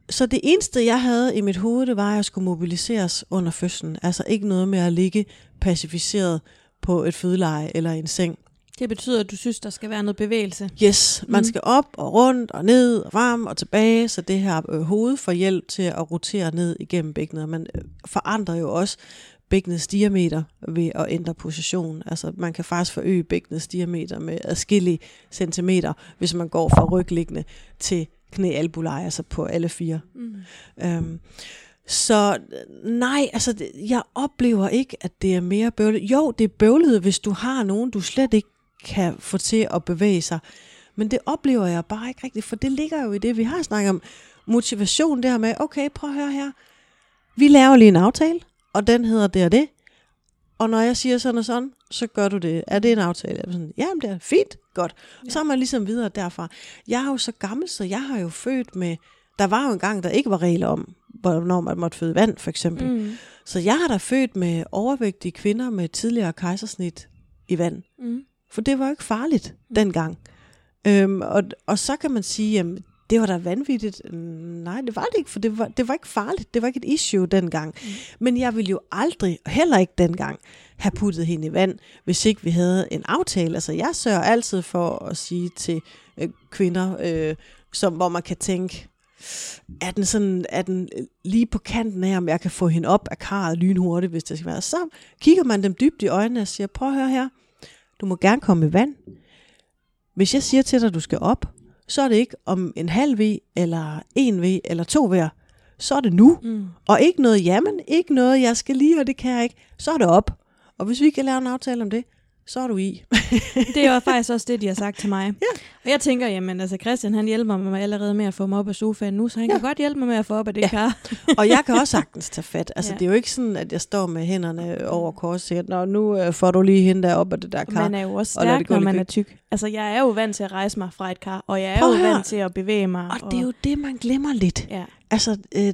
Så det eneste, jeg havde i mit hoved, det var, at jeg skulle mobiliseres under fødslen. Altså ikke noget med at ligge pacificeret på et fødeleje eller en seng. Det betyder, at du synes, der skal være noget bevægelse. Yes, man Mm. skal op og rundt og ned og frem og tilbage, så det her øh, hoved får hjælp til at rotere ned igennem bækkenet. Man øh, forandrer jo også bækkenets diameter ved at ændre position. Altså man kan faktisk forøge bækkenets diameter med adskillige centimeter, hvis man går fra rygliggende til knæ albuleje, altså på alle fire. Mm. Øhm, så nej, altså jeg oplever ikke, at det er mere bøvlet. Jo, det er bøvlet, hvis du har nogen, du slet ikke kan få til at bevæge sig. Men det oplever jeg bare ikke rigtigt, for det ligger jo i det, vi har snakket om. Motivation der med, okay, prøv at høre her. Vi laver lige en aftale, og den hedder det og det. Og når jeg siger sådan og sådan, så gør du det. Er det en aftale? Jeg sådan, ja, men det er fint, godt. Ja. Så er man ligesom videre derfra. Jeg er jo så gammel, så jeg har jo født med... Der var jo en gang, der ikke var regler om, hvornår man måtte føde vand, for eksempel. Mm. Mm. Så jeg har da født med overvægtige kvinder med tidligere kejsersnit i vand. Mm. For det var jo ikke farligt dengang. Øhm, og, og så kan man sige, jamen, det var da vanvittigt. Mm, Nej, det var det ikke, for det var, det var ikke farligt. Det var ikke et issue dengang. Mm. Men jeg ville jo aldrig, heller ikke dengang, have puttet hende i vand, hvis ikke vi havde en aftale. Altså, jeg sørger altid for at sige til øh, kvinder, øh, som, hvor man kan tænke, er den, sådan, er den lige på kanten af, om jeg kan få hende op af karret lynhurtigt, hvis det skal være. Så kigger man dem dybt i øjnene og siger, prøv at høre her, du må gerne komme i vand. Hvis jeg siger til dig, at du skal op, så er det ikke om en halv V, eller en V, eller to V'er. Så er det nu. Mm. Og ikke noget jamen, ikke noget, jeg skal lige, og det kan jeg ikke. Så er det op. Og hvis vi kan lave en aftale om det, så er du i. <laughs> det er jo faktisk også det, de har sagt til mig. Ja. Og jeg tænker, jamen altså Christian, han hjælper mig allerede med at få mig op af sofaen nu, så han ja. kan godt hjælpe mig med at få op af det ja. kar. <laughs> og jeg kan også sagtens tage fat. Altså ja. det er jo ikke sådan, at jeg står med hænderne over kors og siger, Nå, nu øh, får du lige hende der op af det der kar. Man er jo også stærk, når man er tyk. Altså jeg er jo vant til at rejse mig fra et kar, og jeg er Prøv jo vant til at bevæge mig. Og, og det er jo det, man glemmer lidt. Ja. Altså, øh,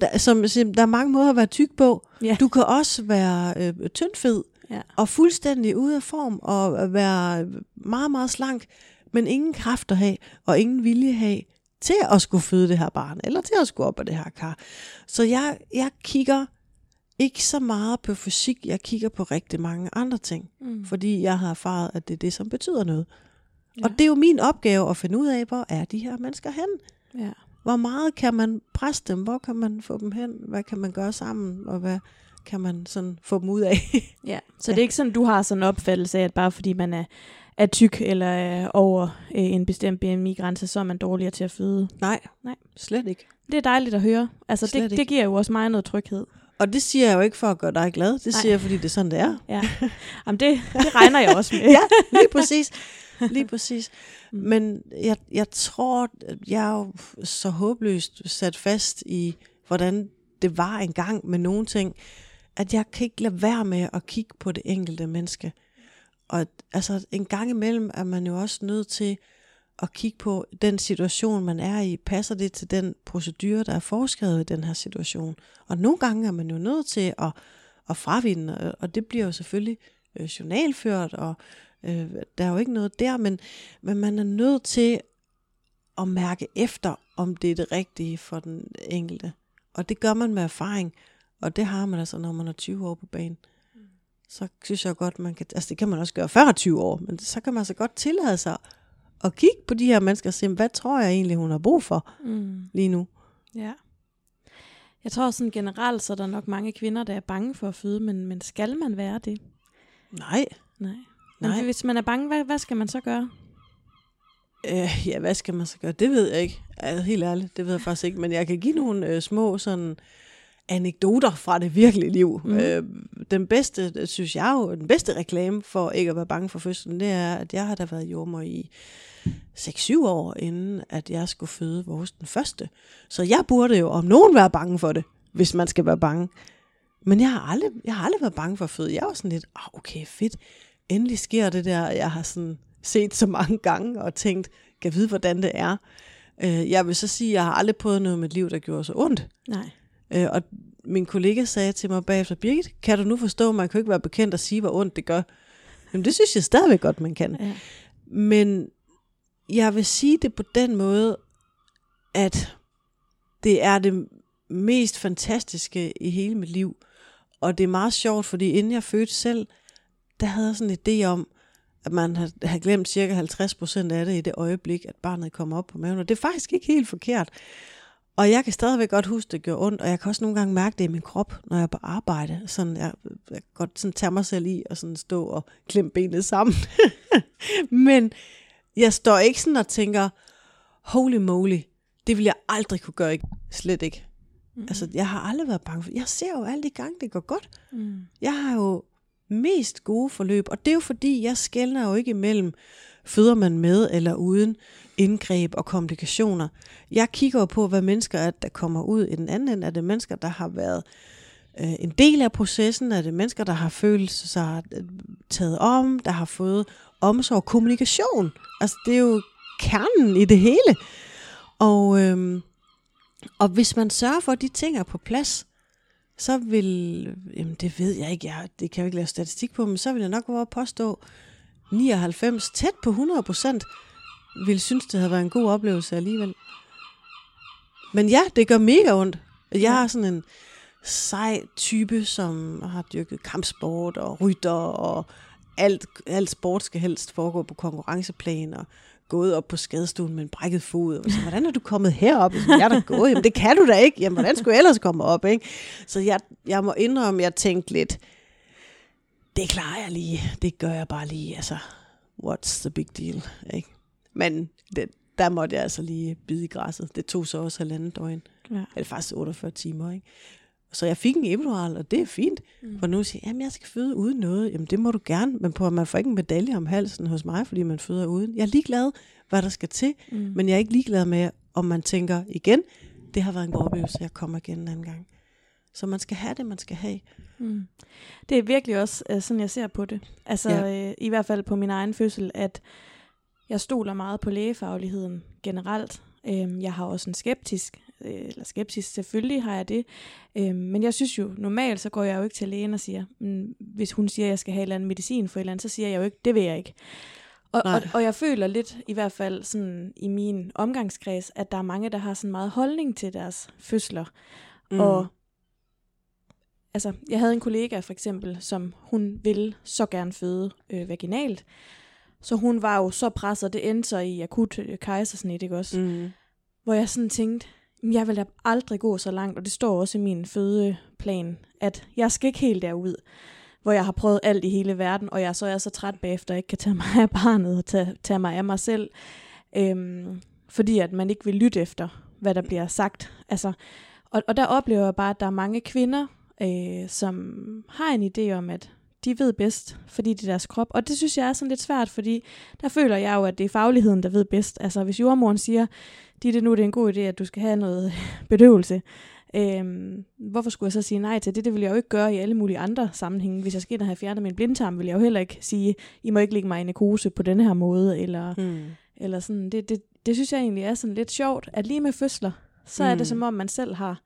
der, som, der er mange måder at være tyk på. Ja. Du kan også være øh, tyndfed ja. og fuldstændig ude af form og være meget, meget slank, men ingen kraft at have og ingen vilje have til at skulle føde det her barn, eller til at skulle op af det her kar. Så jeg, jeg kigger ikke så meget på fysik, jeg kigger på rigtig mange andre ting, mm. fordi jeg har erfaret, at det er det, som betyder noget. Ja. Og det er jo min opgave at finde ud af, hvor er de her mennesker hen? Ja. Hvor meget kan man presse dem? Hvor kan man få dem hen? Hvad kan man gøre sammen? Og hvad kan man sådan få dem ud af? <laughs> ja, så ja. det er ikke sådan, du har sådan en opfattelse af, at bare fordi man er, er tyk eller er over øh, en bestemt BMI-grænse, så er man dårligere til at føde. Nej, Nej, slet ikke. Det er dejligt at høre. Altså, det, det giver jo også mig noget tryghed. Og det siger jeg jo ikke for at gøre dig glad. Det Nej. siger jeg, fordi det er sådan, det er. <laughs> Ja. <laughs> Jamen, det, det regner jeg også med. ja, lige præcis. Lige præcis. Mm. Men jeg, jeg tror, jeg er jo så håbløst sat fast i, hvordan det var engang med nogle ting, at jeg kan ikke lade være med at kigge på det enkelte menneske. Og altså en gang imellem er man jo også nødt til at kigge på den situation, man er i. Passer det til den procedure, der er foreskrevet i den her situation? Og nogle gange er man jo nødt til at, at fravinde, og det bliver jo selvfølgelig øh, journalført, og øh, der er jo ikke noget der, men, men man er nødt til at mærke efter, om det er det rigtige for den enkelte. Og det gør man med erfaring, og det har man altså, når man er 20 år på banen. Så synes jeg godt, man kan, altså det kan man også gøre 40 år, men så kan man altså godt tillade sig at kigge på de her mennesker og se, hvad tror jeg egentlig, hun har brug for mm. lige nu. Ja. Jeg tror sådan generelt, så er der nok mange kvinder, der er bange for at føde, men, men skal man være det? Nej. Nej. Men Nej. hvis man er bange, hvad, hvad skal man så gøre? Øh, ja, hvad skal man så gøre? Det ved jeg ikke. Altså, helt ærligt, det ved jeg faktisk ikke. Men jeg kan give nogle øh, små sådan anekdoter fra det virkelige liv. Mm. Øh, den bedste, synes jeg jo, den bedste reklame for ikke at være bange for fødslen, det er, at jeg har da været jordmor i 6-7 år, inden at jeg skulle føde vores den første. Så jeg burde jo om nogen være bange for det, hvis man skal være bange. Men jeg har aldrig, jeg har aldrig været bange for at føde. Jeg var sådan lidt, oh, okay, fedt. Endelig sker det der, jeg har sådan set så mange gange og tænkt, kan vide, hvordan det er. Øh, jeg vil så sige, at jeg har aldrig prøvet noget med mit liv, der gjorde så ondt. Nej. Øh, og min kollega sagde til mig bagefter, Birgit, kan du nu forstå, at man kan ikke være bekendt og sige, hvor ondt det gør? Jamen det synes jeg stadigvæk godt, man kan. Ja. Men jeg vil sige det på den måde, at det er det mest fantastiske i hele mit liv. Og det er meget sjovt, fordi inden jeg fødte selv, der havde jeg sådan en idé om, at man har, glemt cirka 50% af det i det øjeblik, at barnet kommer op på maven. Og det er faktisk ikke helt forkert. Og jeg kan stadigvæk godt huske, det gør ondt, og jeg kan også nogle gange mærke det i min krop, når jeg er på arbejde. Sådan, jeg, jeg kan godt sådan tage mig selv i og sådan stå og klemme benet sammen. <laughs> Men jeg står ikke sådan og tænker, holy moly, det vil jeg aldrig kunne gøre. Slet ikke. Mm. Altså, jeg har aldrig været bange for Jeg ser jo alle de gange, det går godt. Mm. Jeg har jo mest gode forløb, og det er jo fordi, jeg skældner jo ikke imellem, føder man med eller uden indgreb og komplikationer. Jeg kigger jo på, hvad mennesker er, der kommer ud i den anden ende. Er det mennesker, der har været øh, en del af processen? Er det mennesker, der har følt sig øh, taget om, der har fået omsorg og kommunikation? Altså, det er jo kernen i det hele. Og, øh, og hvis man sørger for, at de ting er på plads, så vil, jamen det ved jeg ikke, jeg, det kan jeg ikke lave statistik på, men så vil jeg nok gå påstå, 99, tæt på 100 procent, vil synes, det havde været en god oplevelse alligevel. Men ja, det gør mega ondt. Jeg har sådan en sej type, som har dyrket kampsport og rytter, og alt, alt sport skal helst foregå på konkurrenceplan, og gået op på skadestuen med en brækket fod. Og så, hvordan er du kommet herop? Så, jeg er da gået. Jamen, det kan du da ikke. Jamen, hvordan skulle jeg ellers komme op? Ikke? Så jeg, jeg må indrømme, at jeg tænkte lidt, det klarer jeg lige. Det gør jeg bare lige. Altså, what's the big deal? Ikke? Men det, der måtte jeg altså lige bide i græsset. Det tog så også halvandet døgn. Ja. Eller faktisk 48 timer. Ikke? Så jeg fik en epidural, og det er fint. Mm. For nu siger jeg, jeg skal føde uden noget. Jamen det må du gerne, men på, man får ikke en medalje om halsen hos mig, fordi man føder uden. Jeg er ligeglad, hvad der skal til, mm. men jeg er ikke ligeglad med, om man tænker igen, det har været en god oplevelse, jeg kommer igen en anden gang. Så man skal have det, man skal have. Mm. Det er virkelig også uh, sådan, jeg ser på det. Altså ja. øh, i hvert fald på min egen fødsel, at jeg stoler meget på lægefagligheden generelt. Øhm, jeg har også en skeptisk, øh, eller skeptisk, selvfølgelig har jeg det. Øhm, men jeg synes jo, normalt så går jeg jo ikke til lægen og siger, mm, hvis hun siger, at jeg skal have et eller andet medicin for et eller andet, så siger jeg jo ikke, det vil jeg ikke. Og, og, og jeg føler lidt, i hvert fald sådan i min omgangskreds, at der er mange, der har sådan meget holdning til deres fødsler. Mm. Og altså, jeg havde en kollega for eksempel, som hun ville så gerne føde øh, vaginalt. Så hun var jo så presset, det endte så i akut øh, kejsersnit, ikke også? Mm. Hvor jeg sådan tænkte, jeg vil da aldrig gå så langt, og det står også i min fødeplan, at jeg skal ikke helt derud, hvor jeg har prøvet alt i hele verden, og jeg så er så træt bagefter, at jeg ikke kan tage mig af barnet og tage, tage mig af mig selv, øhm, fordi at man ikke vil lytte efter, hvad der bliver sagt. Altså, og, og der oplever jeg bare, at der er mange kvinder, øh, som har en idé om, at de ved bedst, fordi det er deres krop. Og det synes jeg er sådan lidt svært, fordi der føler jeg jo, at det er fagligheden, der ved bedst. Altså hvis jordmoren siger, det er nu det er en god idé, at du skal have noget <laughs> bedøvelse, Øhm, hvorfor skulle jeg så sige nej til det? Det vil jeg jo ikke gøre i alle mulige andre sammenhænge. Hvis jeg skal ind og have fjernet min blindtarm, vil jeg jo heller ikke sige, I må ikke lægge mig i narkose på denne her måde. Eller, mm. eller sådan. Det, det, det synes jeg egentlig er sådan lidt sjovt, at lige med fødsler, så mm. er det hmm. som om, man selv har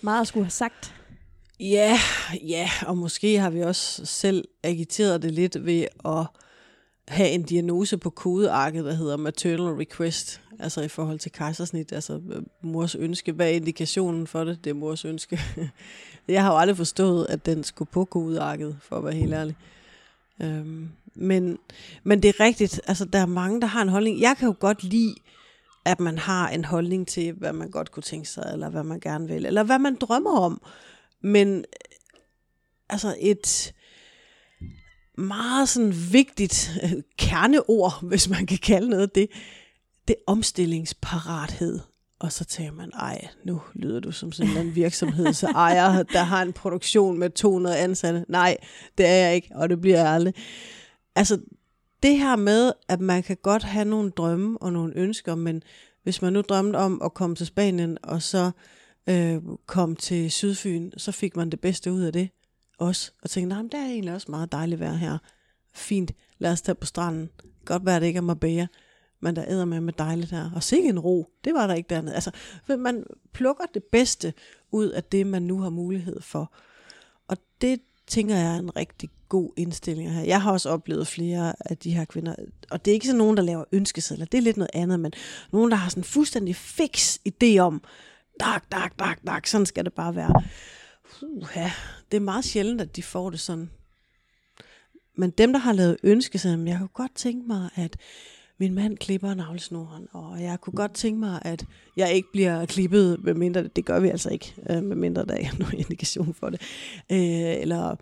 meget at skulle have sagt. Ja, ja, og måske har vi også selv agiteret det lidt ved at have en diagnose på kodearket, der hedder maternal request, altså i forhold til kejsersnit, altså øh, mors ønske. Hvad er indikationen for det? Det er mors ønske. <laughs> Jeg har jo aldrig forstået, at den skulle på kodearket, for at være helt ærlig. Øhm, men, men det er rigtigt, altså der er mange, der har en holdning. Jeg kan jo godt lide, at man har en holdning til, hvad man godt kunne tænke sig, eller hvad man gerne vil, eller hvad man drømmer om. Men altså et meget sådan vigtigt øh, kerneord, <laughs> hvis man kan kalde noget det, det er omstillingsparathed. Og så tænker man, ej, nu lyder du som sådan en virksomhed, så ejer, der har en produktion med 200 ansatte. Nej, det er jeg ikke, og det bliver jeg aldrig. Altså, det her med, at man kan godt have nogle drømme og nogle ønsker, men hvis man nu drømte om at komme til Spanien, og så øh, Øh, kom til Sydfyn, så fik man det bedste ud af det også. Og tænkte, nej, men det er egentlig også meget dejligt vejr her. Fint, lad os tage på stranden. Godt være, det ikke er Marbella, men der æder med med dejligt her. Og sikke en ro, det var der ikke dernede. Altså, man plukker det bedste ud af det, man nu har mulighed for. Og det tænker jeg er en rigtig god indstilling her. Jeg har også oplevet flere af de her kvinder, og det er ikke sådan nogen, der laver ønskesedler, det er lidt noget andet, men nogen, der har sådan en fuldstændig fix idé om, dak, dak, dak, dak, sådan skal det bare være. Uh, ja. Det er meget sjældent, at de får det sådan. Men dem, der har lavet så jeg kunne godt tænke mig, at min mand klipper navlesnoren, og jeg kunne godt tænke mig, at jeg ikke bliver klippet, medmindre, det gør vi altså ikke, øh, medmindre der er <laughs> nogen indikation for det. Øh, eller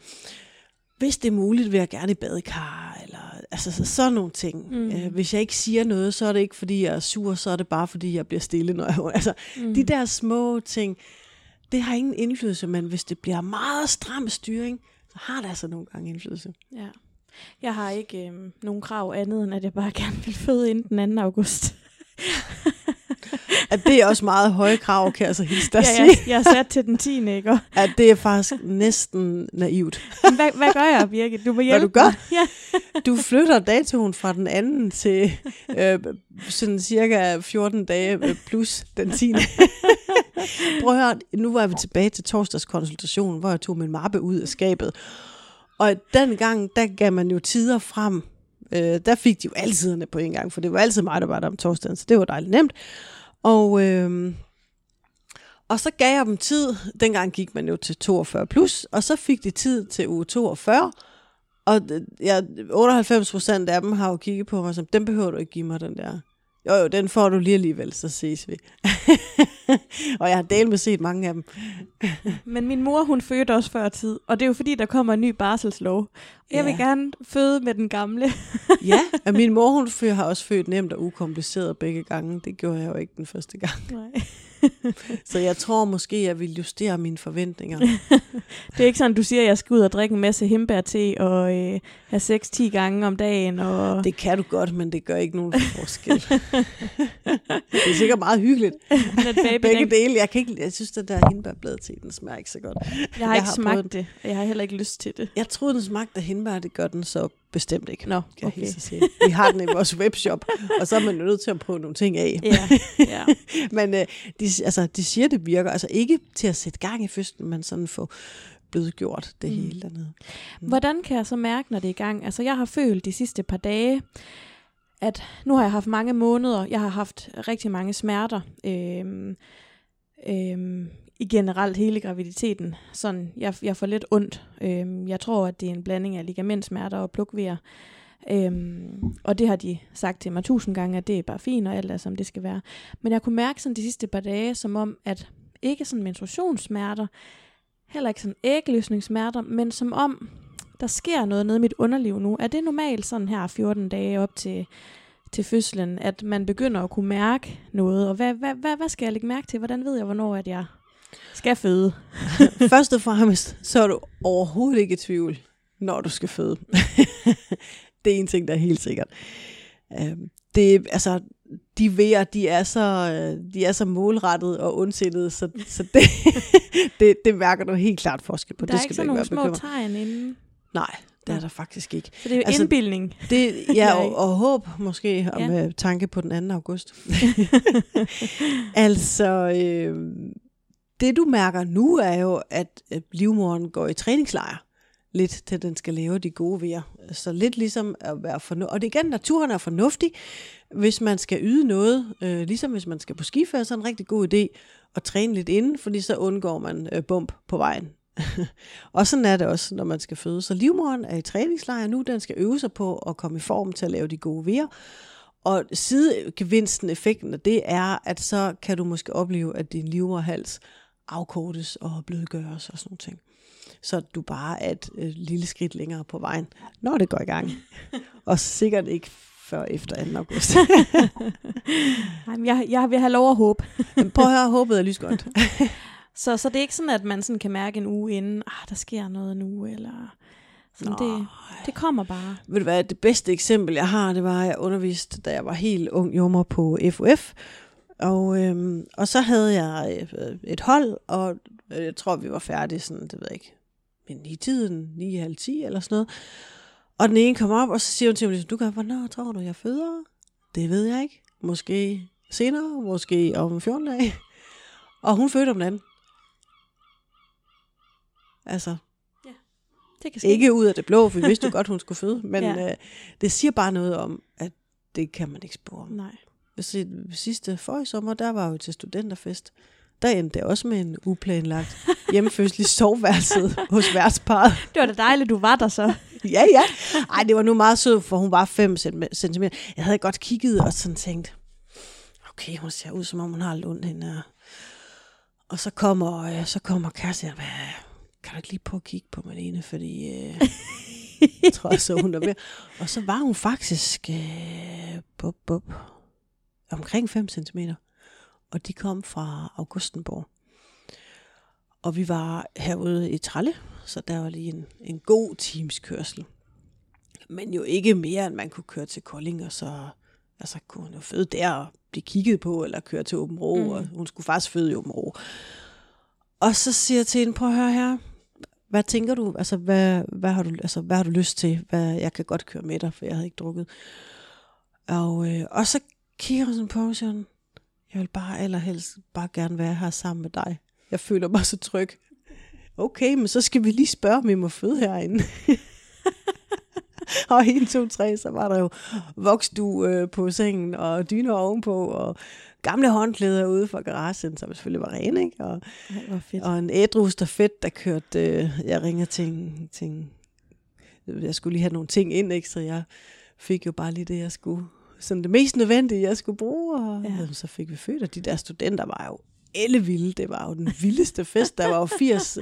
hvis det er muligt, vil jeg gerne i badekar, eller altså så, sådan nogle ting. Mm. Øh, hvis jeg ikke siger noget, så er det ikke, fordi jeg er sur, så er det bare, fordi jeg bliver stille. Når jeg, altså, mm. De der små ting, det har ingen indflydelse, men hvis det bliver meget stram styring, så har det altså nogle gange indflydelse. Ja. Jeg har ikke øh, nogen krav andet, end at jeg bare <laughs> gerne vil føde inden den 2. august. <laughs> at det er også meget høje krav, kan jeg så hilse dig ja, jeg, jeg er sat til den 10. ikke? <laughs> At det er faktisk næsten naivt. Hvad, hvad gør jeg, Birgit? Du må hjælpe Hvad du gør? <laughs> Ja. du flytter datoen fra den anden til øh, sådan cirka 14 dage øh, plus den 10. Prøv at høre, nu var vi tilbage til torsdagskonsultationen, hvor jeg tog min mappe ud af skabet. Og den gang, der gav man jo tider frem. Øh, der fik de jo altid på en gang, for det var altid mig, der var der om torsdagen, så det var dejligt nemt. Og, øh, og så gav jeg dem tid. Dengang gik man jo til 42 plus, og så fik de tid til uge 42. Og øh, ja, 98 procent af dem har jo kigget på mig som, dem behøver du ikke give mig den der. Jo, jo, den får du lige alligevel, så ses vi. <laughs> og jeg har delt med set mange af dem. <laughs> Men min mor, hun fødte også før tid, og det er jo fordi, der kommer en ny barselslov. Jeg ja. vil gerne føde med den gamle. <laughs> ja, og min mor, hun har også født nemt og ukompliceret begge gange. Det gjorde jeg jo ikke den første gang. Nej. <laughs> så jeg tror måske, jeg vil justere mine forventninger. <laughs> det er ikke sådan, du siger, at jeg skal ud og drikke en masse himbærte og øh, have sex 10 gange om dagen. Og... Det kan du godt, men det gør ikke nogen forskel. <laughs> det er sikkert meget hyggeligt. baby, Begge den... dele. Jeg, kan ikke, jeg synes, at der hindbærblad til, den smager ikke så godt. Jeg har jeg ikke har smagt det, og jeg har heller ikke lyst til det. Jeg troede, den smagte af hindbær, det gør den så bestemt ikke. Nå, kan okay. jeg sige. Vi har den i vores webshop, og så er man nødt til at prøve nogle ting af. Ja, ja. <laughs> men øh, de, altså, de siger, det virker. Altså ikke til at sætte gang i fødslen, men sådan få blødgjort det mm. hele dernede. Mm. Hvordan kan jeg så mærke, når det er i gang? Altså jeg har følt de sidste par dage, at nu har jeg haft mange måneder, jeg har haft rigtig mange smerter. Øhm, øhm, i generelt hele graviditeten. Sådan, jeg, jeg får lidt ondt. Øhm, jeg tror, at det er en blanding af ligamentsmerter og plukvejer. Øhm, og det har de sagt til mig tusind gange, at det er bare fint, og alt er, som det skal være. Men jeg kunne mærke sådan de sidste par dage, som om, at ikke sådan menstruationssmerter, heller ikke sådan ægløsningssmerter, men som om, der sker noget nede i mit underliv nu. Er det normalt sådan her 14 dage op til, til fødslen, at man begynder at kunne mærke noget? Og hvad, hvad, hvad, hvad skal jeg lægge mærke til? Hvordan ved jeg, hvornår at jeg skal føde? <laughs> Først og fremmest, så er du overhovedet ikke i tvivl, når du skal føde. <laughs> det er en ting, der er helt sikkert. Øhm, det, altså, de vejer, de er så, øh, de er så målrettet og ondsindede, så, så det, <laughs> det, det mærker du helt klart forskel på. Der er det skal ikke sådan nogle små tegn inden? Nej, det er der faktisk ikke. Så det er jo altså, indbildning. Det, ja, og, og håb måske, og ja. med tanke på den 2. august. altså, øh, det du mærker nu er jo, at livmoren går i træningslejr lidt til, den skal lave de gode vejer. Så lidt ligesom at være fornuftig. Og det igen, naturen er fornuftig. Hvis man skal yde noget, øh, ligesom hvis man skal på skifer, så er det en rigtig god idé at træne lidt inden, fordi så undgår man øh, bump på vejen. <laughs> og sådan er det også, når man skal føde. Så livmoren er i træningslejr nu, den skal øve sig på at komme i form til at lave de gode vejer. Og sidegevinsten, effekten af det er, at så kan du måske opleve, at din livmorhals afkortes og blødgøres og sådan noget ting så du bare er et øh, lille skridt længere på vejen, når det går i gang. <laughs> og sikkert ikke før efter 2. august. <laughs> jeg, jeg vil have lov at håbe. <laughs> Prøv at høre, håbet er lys godt. så, så det er ikke sådan, at man sådan kan mærke en uge inden, ah, der sker noget nu, eller... Sådan det, det kommer bare. Ved du hvad, det bedste eksempel, jeg har, det var, at jeg underviste, da jeg var helt ung jommer på FUF. Og, øhm, og så havde jeg øh, et hold, og jeg tror, vi var færdige sådan, det ved jeg ikke, men i tiden, 9, halv 10 eller sådan noget. Og den ene kom op, og så siger hun til mig, du kan, hvornår tror du, jeg føder? Det ved jeg ikke. Måske senere, måske om 14 dage. Og hun fødte om den anden. Altså, ja, det kan ske. ikke ud af det blå, for vi vidste jo godt, hun skulle føde. Men ja. øh, det siger bare noget om, at det kan man ikke spore. Nej. Sidste for i sommer, der var jo til studenterfest der endte det også med en uplanlagt <laughs> hjemmefødsel i soveværelset hos værtsparet. Det var da dejligt, du var der så. <laughs> ja, ja. Ej, det var nu meget sødt, for hun var 5 cm. Jeg havde godt kigget og sådan tænkt, okay, hun ser ud, som om hun har lund hende. Og så kommer, øh, så kommer og kan du ikke lige prøve at kigge på Malene, fordi øh, jeg tror så hun er ved. <laughs> Og så var hun faktisk øh, bup, bup, omkring 5 cm og de kom fra Augustenborg. Og vi var herude i Tralle, så der var lige en, en god times kørsel. Men jo ikke mere, end man kunne køre til Kolding, og så altså, kunne hun jo føde der og blive kigget på, eller køre til Åben Rå, mm. og hun skulle faktisk føde i Åben Rå. Og så siger jeg til hende, prøv at høre her, hvad tænker du, altså hvad, hvad, har du, altså, hvad har du lyst til? Hvad, jeg kan godt køre med dig, for jeg havde ikke drukket. Og, øh, og så kigger sådan på mig siger, jeg vil bare allerhelst bare gerne være her sammen med dig. Jeg føler mig så tryg. Okay, men så skal vi lige spørge, om vi må føde herinde. <laughs> og en, to, tre, så var der jo voksdu øh, på sengen, og dyner ovenpå, og gamle håndklæder ude for garagen, som selvfølgelig var rene, ikke? Og, Ej, fedt. og en ædru stafet, der kørte, øh, jeg ringer til, til, jeg skulle lige have nogle ting ind, ikke? så jeg fik jo bare lige det, jeg skulle sådan det mest nødvendige, jeg skulle bruge. Og ja. så fik vi født, og de der studenter var jo ellevilde. Det var jo den vildeste fest. Der var jo 80,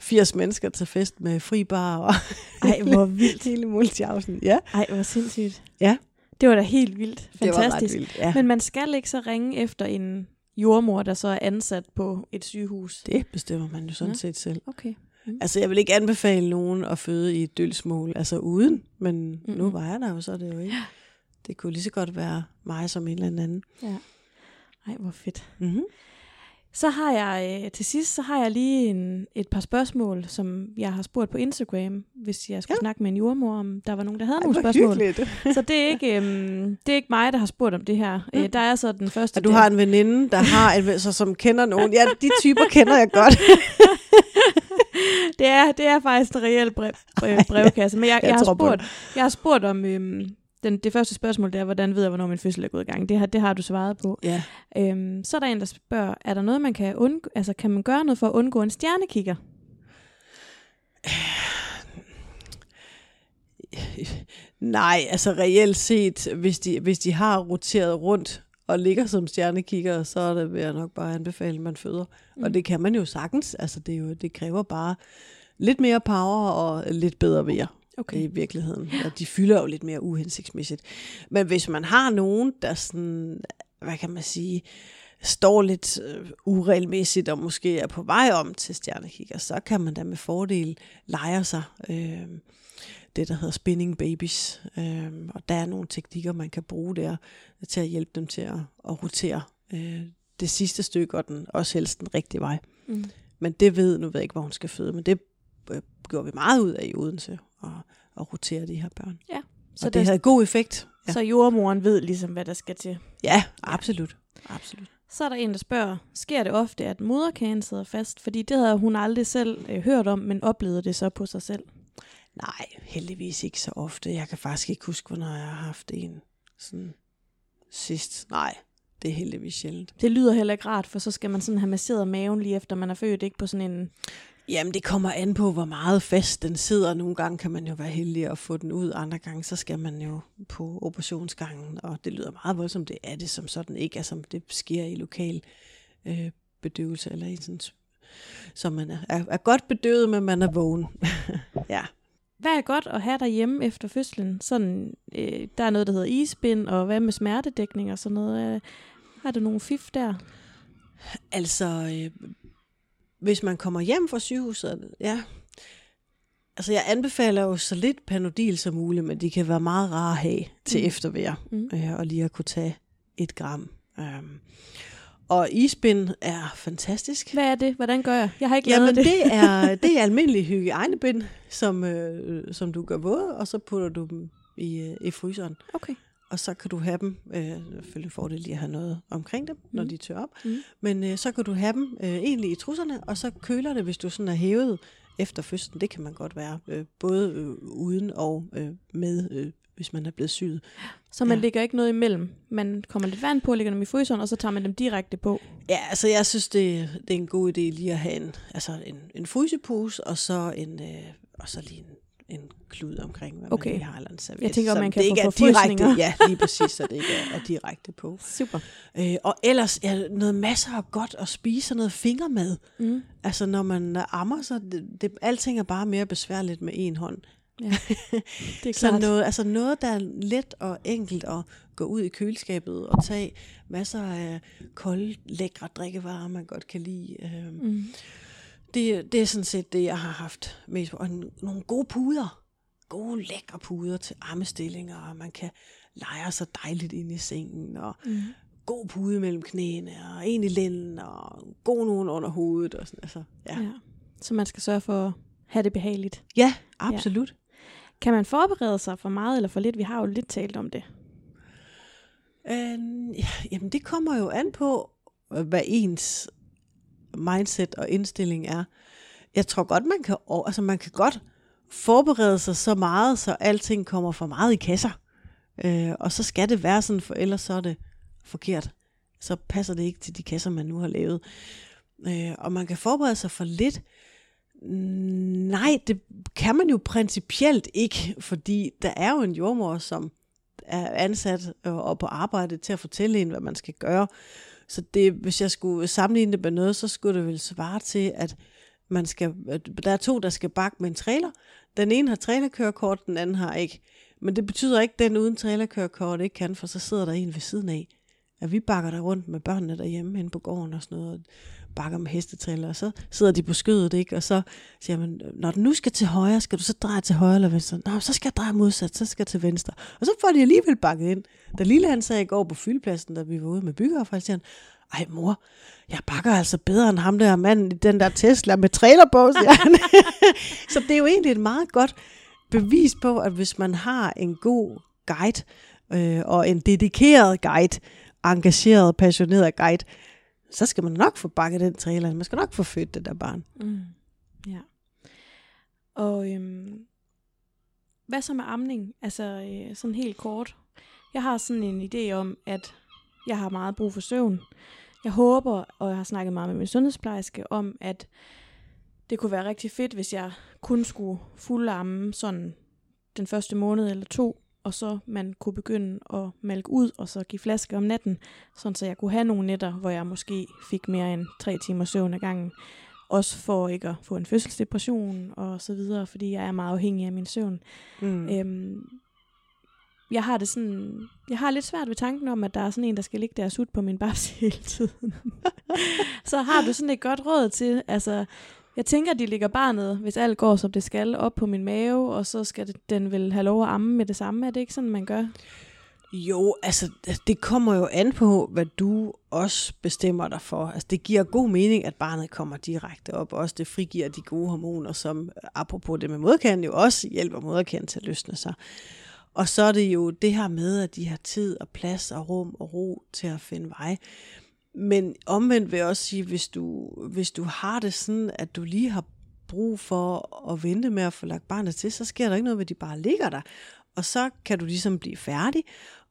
80 øh, mennesker til fest med fri bar. Og Ej, hvor <laughs> vildt. Hele multiausen. Ja. Ej, hvor sindssygt. Ja. Det var da helt vildt. Fantastisk. Det var vildt, ja. Men man skal ikke så ringe efter en jordmor, der så er ansat på et sygehus? Det bestemmer man jo sådan ja. set selv. Okay. Mm. Altså, jeg vil ikke anbefale nogen at føde i et dølsmål, altså uden, men mm. nu var jeg der jo, så er det jo ikke. Det kunne lige så godt være mig som en eller anden. Ja. Ej, hvor fedt. Mm-hmm. Så har jeg øh, til sidst, så har jeg lige en, et par spørgsmål, som jeg har spurgt på Instagram, hvis jeg skulle ja. snakke med en jordmor, om der var nogen, der havde Ej, nogle spørgsmål. så det er, ikke, øhm, det er ikke mig, der har spurgt om det her. Mm. Øh, der er så den første... Og du der... har en veninde, der har en, så, som kender nogen. Ja, de typer kender jeg godt. <laughs> det, er, det er faktisk en reel brev, brev, brevkasse. Men jeg, jeg, jeg, har, spurgt, jeg har spurgt om... Øhm, den, det første spørgsmål, det er, hvordan ved jeg, hvornår min fødsel er gået i gang? Det har, det har du svaret på. Ja. Øhm, så er der en, der spørger, er der noget, man kan undgå, altså kan man gøre noget for at undgå en stjernekigger? <sighs> Nej, altså reelt set, hvis de, hvis de har roteret rundt og ligger som stjernekigger, så er det vil jeg nok bare anbefale, at man føder. Mm. Og det kan man jo sagtens. Altså det, er jo, det kræver bare lidt mere power og lidt bedre vejr okay. i virkeligheden. Og de fylder jo lidt mere uhensigtsmæssigt. Men hvis man har nogen, der sådan, hvad kan man sige, står lidt øh, uregelmæssigt og måske er på vej om til stjernekigger, så kan man da med fordel lege sig øh, det, der hedder spinning babies. Øh, og der er nogle teknikker, man kan bruge der til at hjælpe dem til at, at rotere øh, det sidste stykke, og den, også helst den rigtige vej. Mm. Men det ved, nu ved jeg ikke, hvor hun skal føde, men det øh, gjorde vi meget ud af i Odense, at, at rotere de her børn. Ja. Så og det, det havde god effekt. Ja. Så jordmoren ved ligesom, hvad der skal til. Ja, absolut. absolut. Så er der en, der spørger, sker det ofte, at moderkagen sidder fast? Fordi det havde hun aldrig selv øh, hørt om, men oplevede det så på sig selv. Nej, heldigvis ikke så ofte. Jeg kan faktisk ikke huske, hvornår jeg har haft en sådan sidst. Nej, det er heldigvis sjældent. Det lyder heller ikke rart, for så skal man sådan have masseret maven lige efter man er født, ikke på sådan en... Jamen, det kommer an på, hvor meget fast den sidder. Nogle gange kan man jo være heldig at få den ud, andre gange så skal man jo på operationsgangen, og det lyder meget voldsomt. Det er det som sådan ikke, altså det sker i lokal øh, bedøvelse, eller i sådan, så man er, er, er godt bedøvet, men man er vågen. <laughs> ja. Hvad er godt at have derhjemme efter fødslen? Sådan, øh, der er noget, der hedder isbind, og hvad med smertedækning og sådan noget. Øh, har du nogle fif der? Altså, øh, hvis man kommer hjem fra sygehuset, ja, altså jeg anbefaler jo så lidt panodil som muligt, men de kan være meget rare at have til mm. eftervejr, mm. øh, og lige at kunne tage et gram. Um, og isbind er fantastisk. Hvad er det? Hvordan gør jeg? Jeg har ikke Jamen, det. det er, <laughs> det er almindelig hygiejnebind, som, øh, som du gør våde, og så putter du dem i, øh, i fryseren. Okay. Og så kan du have dem, øh, selvfølgelig får det lige at have noget omkring dem, når mm. de tør op, mm. men øh, så kan du have dem øh, egentlig i trusserne, og så køler det, hvis du sådan er hævet efter fødslen. Det kan man godt være, øh, både øh, uden og øh, med øh, hvis man er blevet syet. Så man ja. lægger ikke noget imellem? Man kommer lidt vand på, lægger dem i fryseren, og så tager man dem direkte på? Ja, altså jeg synes, det, det er en god idé lige at have en, altså en, en frysepose, og så, en, øh, og så lige en, en klud omkring, hvad okay. man har. Eller en serviet, jeg tænker, så man kan det få ikke er direkte, Ja, <laughs> lige præcis, så det ikke er, er direkte på. Super. Øh, og ellers ja, noget masser af godt at spise, noget fingermad. Mm. Altså når man ammer, så det, det, alting er bare mere besværligt med en hånd. Ja, <laughs> det er klart. så noget, altså noget, der er let og enkelt at gå ud i køleskabet og tage masser af kolde, lækre drikkevarer, man godt kan lide. Øhm, mm. Det, det er sådan set det, jeg har haft mest på. Og nogle gode puder. Gode, lækre puder til armestillinger, og man kan lege sig dejligt ind i sengen, og mm. god pude mellem knæene, og en i lænden, og god nogen under hovedet. Og sådan, altså, ja. ja. Så man skal sørge for at have det behageligt. Ja, absolut. Ja. Kan man forberede sig for meget eller for lidt? Vi har jo lidt talt om det. Øh, jamen, det kommer jo an på, hvad ens mindset og indstilling er. Jeg tror godt, man kan, altså man kan godt forberede sig så meget, så alting kommer for meget i kasser. Øh, og så skal det være sådan, for ellers så er det forkert. Så passer det ikke til de kasser, man nu har lavet. Øh, og man kan forberede sig for lidt, Nej, det kan man jo principielt ikke, fordi der er jo en jordmor, som er ansat øh, og på arbejde til at fortælle en, hvad man skal gøre. Så det, hvis jeg skulle sammenligne det med noget, så skulle det vel svare til, at man skal, at der er to, der skal bakke med en trailer. Den ene har trailerkørekort, den anden har ikke. Men det betyder ikke, at den uden trailerkørekort ikke kan, for så sidder der en ved siden af. at vi bakker der rundt med børnene derhjemme hen på gården og sådan noget, og bakker med hestetræller, og så sidder de på skødet, ikke? og så siger man, når du nu skal til højre, skal du så dreje til højre eller venstre? Nå, så skal jeg dreje modsat, så skal jeg til venstre. Og så får de alligevel bakket ind. Da Lille han sagde i går på fyldpladsen, da vi var ude med byggeaffald, siger han, ej mor, jeg bakker altså bedre end ham der mand i den der Tesla med trailer på, siger han. <laughs> så det er jo egentlig et meget godt bevis på, at hvis man har en god guide, øh, og en dedikeret guide, engageret, passioneret guide, så skal man nok få bakket den trailer. Man skal nok få født det der barn. Mm. Ja. Og øhm, hvad så med amning? Altså øh, sådan helt kort. Jeg har sådan en idé om, at jeg har meget brug for søvn. Jeg håber, og jeg har snakket meget med min sundhedsplejerske om, at det kunne være rigtig fedt, hvis jeg kun skulle fuldamme sådan den første måned eller to, og så man kunne begynde at malke ud, og så give flaske om natten, sådan så jeg kunne have nogle nætter, hvor jeg måske fik mere end tre timer søvn ad gangen. Også for ikke at få en fødselsdepression og så videre, fordi jeg er meget afhængig af min søvn. Mm. Øhm, jeg har det sådan, jeg har lidt svært ved tanken om, at der er sådan en, der skal ligge der og på min <laughs> babs hele tiden. <laughs> så har du sådan et godt råd til, altså, jeg tænker, at de ligger barnet, hvis alt går, som det skal, op på min mave, og så skal den vel have lov at amme med det samme. Er det ikke sådan, man gør? Jo, altså det kommer jo an på, hvad du også bestemmer dig for. Altså det giver god mening, at barnet kommer direkte op, og også det frigiver de gode hormoner, som apropos det med moderkanden jo også hjælper moderkanden til at løsne sig. Og så er det jo det her med, at de har tid og plads og rum og ro til at finde vej. Men omvendt vil jeg også sige, hvis du, hvis du har det sådan, at du lige har brug for at vente med at få lagt barnet til, så sker der ikke noget ved, at de bare ligger der. Og så kan du ligesom blive færdig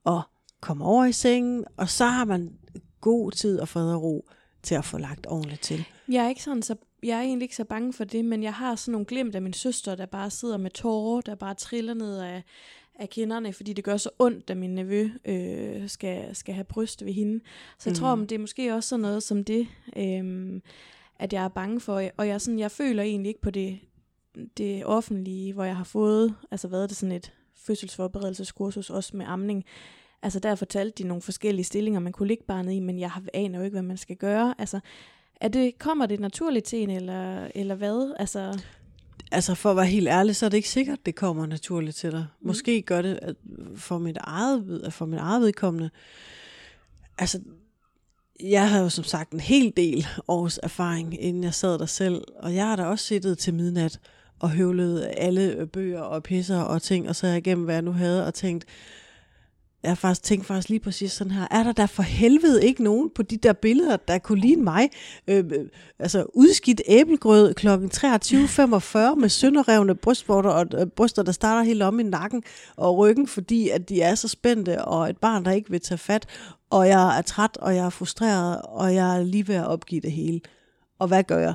og komme over i sengen, og så har man god tid og fred og ro til at få lagt ordentligt til. Jeg er ikke sådan så jeg er egentlig ikke så bange for det, men jeg har sådan nogle glemt af min søster, der bare sidder med tårer, der bare triller ned af, af kinderne, fordi det gør så ondt, at min nevø øh, skal, skal have bryst ved hende. Så jeg mm. tror, det er måske også sådan noget som det, øh, at jeg er bange for. Og jeg, sådan, jeg føler egentlig ikke på det, det offentlige, hvor jeg har fået, altså været det sådan et fødselsforberedelseskursus, også med amning. Altså der fortalte de nogle forskellige stillinger, man kunne ligge barnet i, men jeg aner jo ikke, hvad man skal gøre. Altså, er det, kommer det naturligt til en, eller, eller hvad? Altså altså for at være helt ærlig, så er det ikke sikkert, det kommer naturligt til dig. Mm. Måske gør det at for mit eget, for mit eget vedkommende. Altså, jeg har jo som sagt en hel del års erfaring, inden jeg sad der selv, og jeg har da også siddet til midnat og høvlet alle bøger og pisser og ting, og så jeg igennem, hvad jeg nu havde, og tænkt, jeg har faktisk tænkt faktisk lige præcis sådan her, er der der for helvede ikke nogen på de der billeder, der kunne ligne mig? Øh, øh altså udskidt æblegrød kl. 23.45 med sønderrevne brystvorter og øh, bryster, der starter helt om i nakken og ryggen, fordi at de er så spændte, og et barn, der ikke vil tage fat, og jeg er træt, og jeg er frustreret, og jeg er lige ved at opgive det hele. Og hvad gør jeg?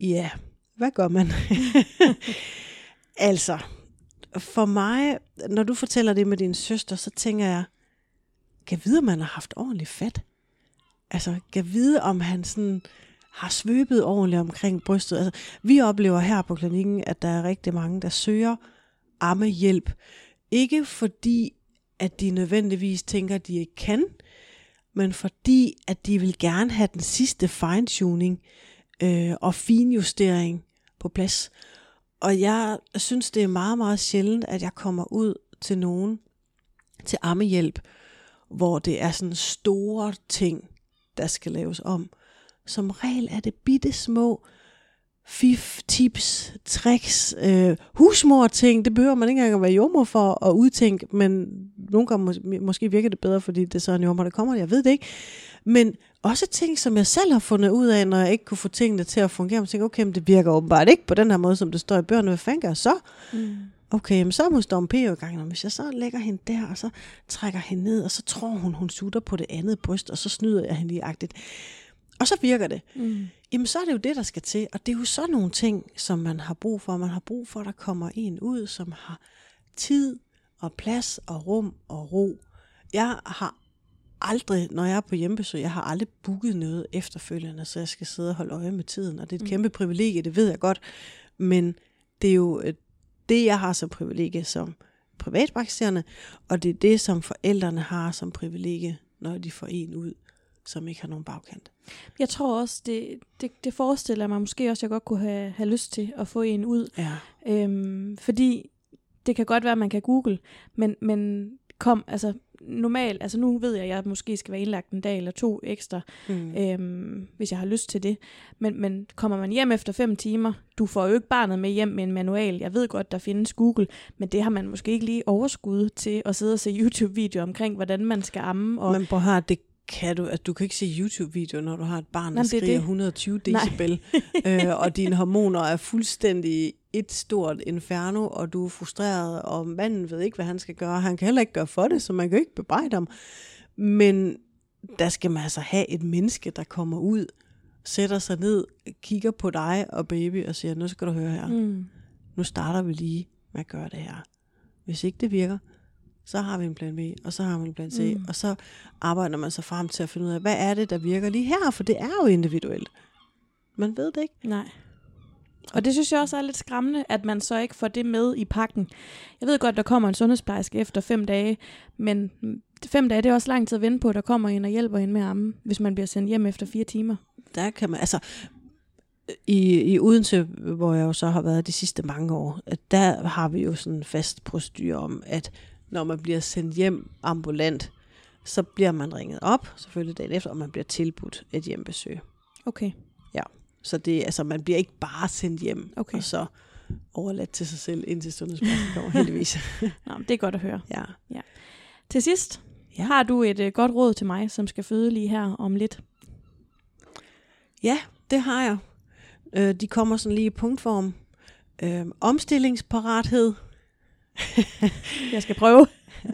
Ja, hvad gør man? <laughs> altså, for mig, når du fortæller det med din søster, så tænker jeg, kan vide, om man har haft ordentligt fat? Altså, kan vide, om han sådan har svøbet ordentligt omkring brystet. Altså, vi oplever her på klinikken, at der er rigtig mange, der søger ammehjælp. Ikke fordi, at de nødvendigvis tænker, at de ikke kan, men fordi, at de vil gerne have den sidste fine-tuning øh, og finjustering på plads. Og jeg synes, det er meget, meget sjældent, at jeg kommer ud til nogen til ammehjælp, hvor det er sådan store ting, der skal laves om. Som regel er det bitte små fif, tips, tricks, øh, husmor-ting. Det behøver man ikke engang at være jordmor for at udtænke, men nogle gange mås- måske virker det bedre, fordi det er så en jordmor, der kommer. Jeg ved det ikke. Men også ting, som jeg selv har fundet ud af, når jeg ikke kunne få tingene til at fungere. Jeg tænker, okay, men det virker åbenbart ikke på den her måde, som det står i bøgerne. Hvad fanden gør jeg så? Mm. Okay, men så må Storm P. jo i gang. Hvis jeg så lægger hende der, og så trækker hende ned, og så tror hun, hun sutter på det andet bryst, og så snyder jeg hende lige agtigt. Og så virker det. Mm. Jamen, så er det jo det, der skal til. Og det er jo sådan nogle ting, som man har brug for. Man har brug for, at der kommer en ud, som har tid og plads og rum og ro. Jeg har aldrig, når jeg er på hjemmebesøg, jeg har aldrig booket noget efterfølgende, så jeg skal sidde og holde øje med tiden. Og det er et mm. kæmpe privilegie, det ved jeg godt. Men det er jo øh, det, jeg har som privilegie som privatpraktiserende, og det er det, som forældrene har som privilegie, når de får en ud, som ikke har nogen bagkant. Jeg tror også, det, det, det forestiller mig måske også, at jeg godt kunne have, have lyst til at få en ud. Ja. Øhm, fordi det kan godt være, at man kan google, men, men kom, altså normalt, altså nu ved jeg, at jeg måske skal være indlagt en dag eller to ekstra, mm. øhm, hvis jeg har lyst til det. Men, men kommer man hjem efter fem timer, du får jo ikke barnet med hjem med en manual. Jeg ved godt, der findes Google, men det har man måske ikke lige overskud til at sidde og se <laughs> YouTube-videoer omkring, hvordan man skal amme. Og men prøv høre, det kan du, at du kan ikke se YouTube-videoer, når du har et barn, der skriger det. 120 decibel, øh, og dine hormoner er fuldstændig et stort inferno, og du er frustreret, og manden ved ikke, hvad han skal gøre. Han kan heller ikke gøre for det, så man kan ikke bebrejde ham. Men der skal man altså have et menneske, der kommer ud, sætter sig ned, kigger på dig og baby og siger, nu skal du høre her. Mm. Nu starter vi lige med at gøre det her. Hvis ikke det virker, så har vi en plan B, og så har vi en plan C, mm. og så arbejder man sig frem til at finde ud af, hvad er det, der virker lige her, for det er jo individuelt. Man ved det ikke. Nej. Og det synes jeg også er lidt skræmmende, at man så ikke får det med i pakken. Jeg ved godt, der kommer en sundhedsplejerske efter fem dage, men fem dage det er også lang tid at vente på, at der kommer en og hjælper en med armen, hvis man bliver sendt hjem efter fire timer. Der kan man, altså, i, i Odense, hvor jeg jo så har været de sidste mange år, der har vi jo sådan en fast procedur om, at når man bliver sendt hjem ambulant, så bliver man ringet op, selvfølgelig dagen efter, og man bliver tilbudt et hjembesøg. Okay. Ja, så det, altså, man bliver ikke bare sendt hjem, okay. og så overladt til sig selv, indtil sundhedspladsen kommer, heldigvis. <laughs> Nå, det er godt at høre. Ja. ja. Til sidst, ja. har du et uh, godt råd til mig, som skal føde lige her om lidt? Ja, det har jeg. Øh, de kommer sådan lige i punktform. Øh, omstillingsparathed, <laughs> jeg skal prøve.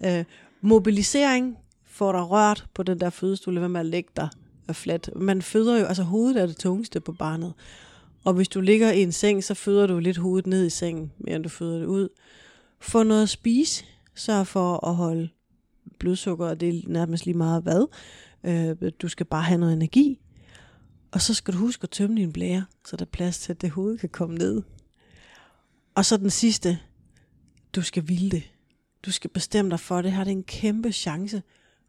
øh, mobilisering får dig rørt på den der fødestue, hvad med at lægge dig flat. Man føder jo, altså hovedet er det tungeste på barnet. Og hvis du ligger i en seng, så føder du lidt hovedet ned i sengen, mere end du føder det ud. Få noget at spise. Sørg for at holde blodsukker, og det er nærmest lige meget hvad. Øh, du skal bare have noget energi. Og så skal du huske at tømme din blære, så der er plads til, at det hoved kan komme ned. Og så den sidste, du skal ville det. Du skal bestemme dig for det. Her er det en kæmpe chance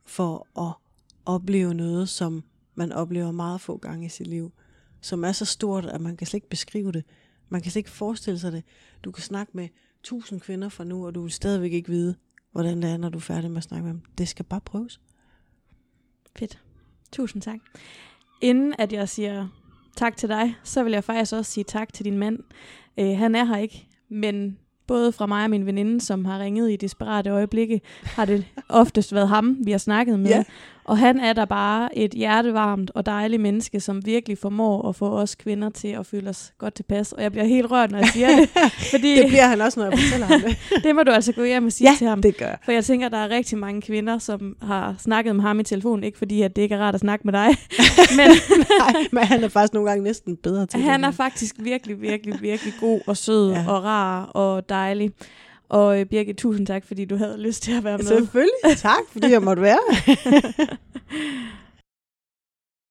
for at opleve noget, som man oplever meget få gange i sit liv. Som er så stort, at man kan slet ikke beskrive det. Man kan slet ikke forestille sig det. Du kan snakke med tusind kvinder fra nu, og du vil stadigvæk ikke vide, hvordan det er, når du er færdig med at snakke med dem. Det skal bare prøves. Fedt. Tusind tak. Inden at jeg siger tak til dig, så vil jeg faktisk også sige tak til din mand. Øh, han er her ikke, men både fra mig og min veninde, som har ringet i desperate øjeblikke, har det oftest været ham, vi har snakket med. Ja. Og han er der bare et hjertevarmt og dejligt menneske, som virkelig formår at få os kvinder til at føle os godt tilpas. Og jeg bliver helt rørt, når jeg siger det. <laughs> Fordi det bliver han også, når jeg fortæller ham det. <laughs> det må du altså gå hjem og sige ja, til ham. det gør For jeg tænker, at der er rigtig mange kvinder, som har snakket med ham i telefon. Ikke fordi, at det ikke er rart at snakke med dig. <laughs> men, Nej, men han er faktisk nogle gange næsten bedre til Han det. er faktisk virkelig, virkelig, virkelig god og sød ja. og rar og dejlig. Og øh, Birgit, tusind tak, fordi du havde lyst til at være med. Selvfølgelig. Tak, fordi jeg måtte være. <laughs>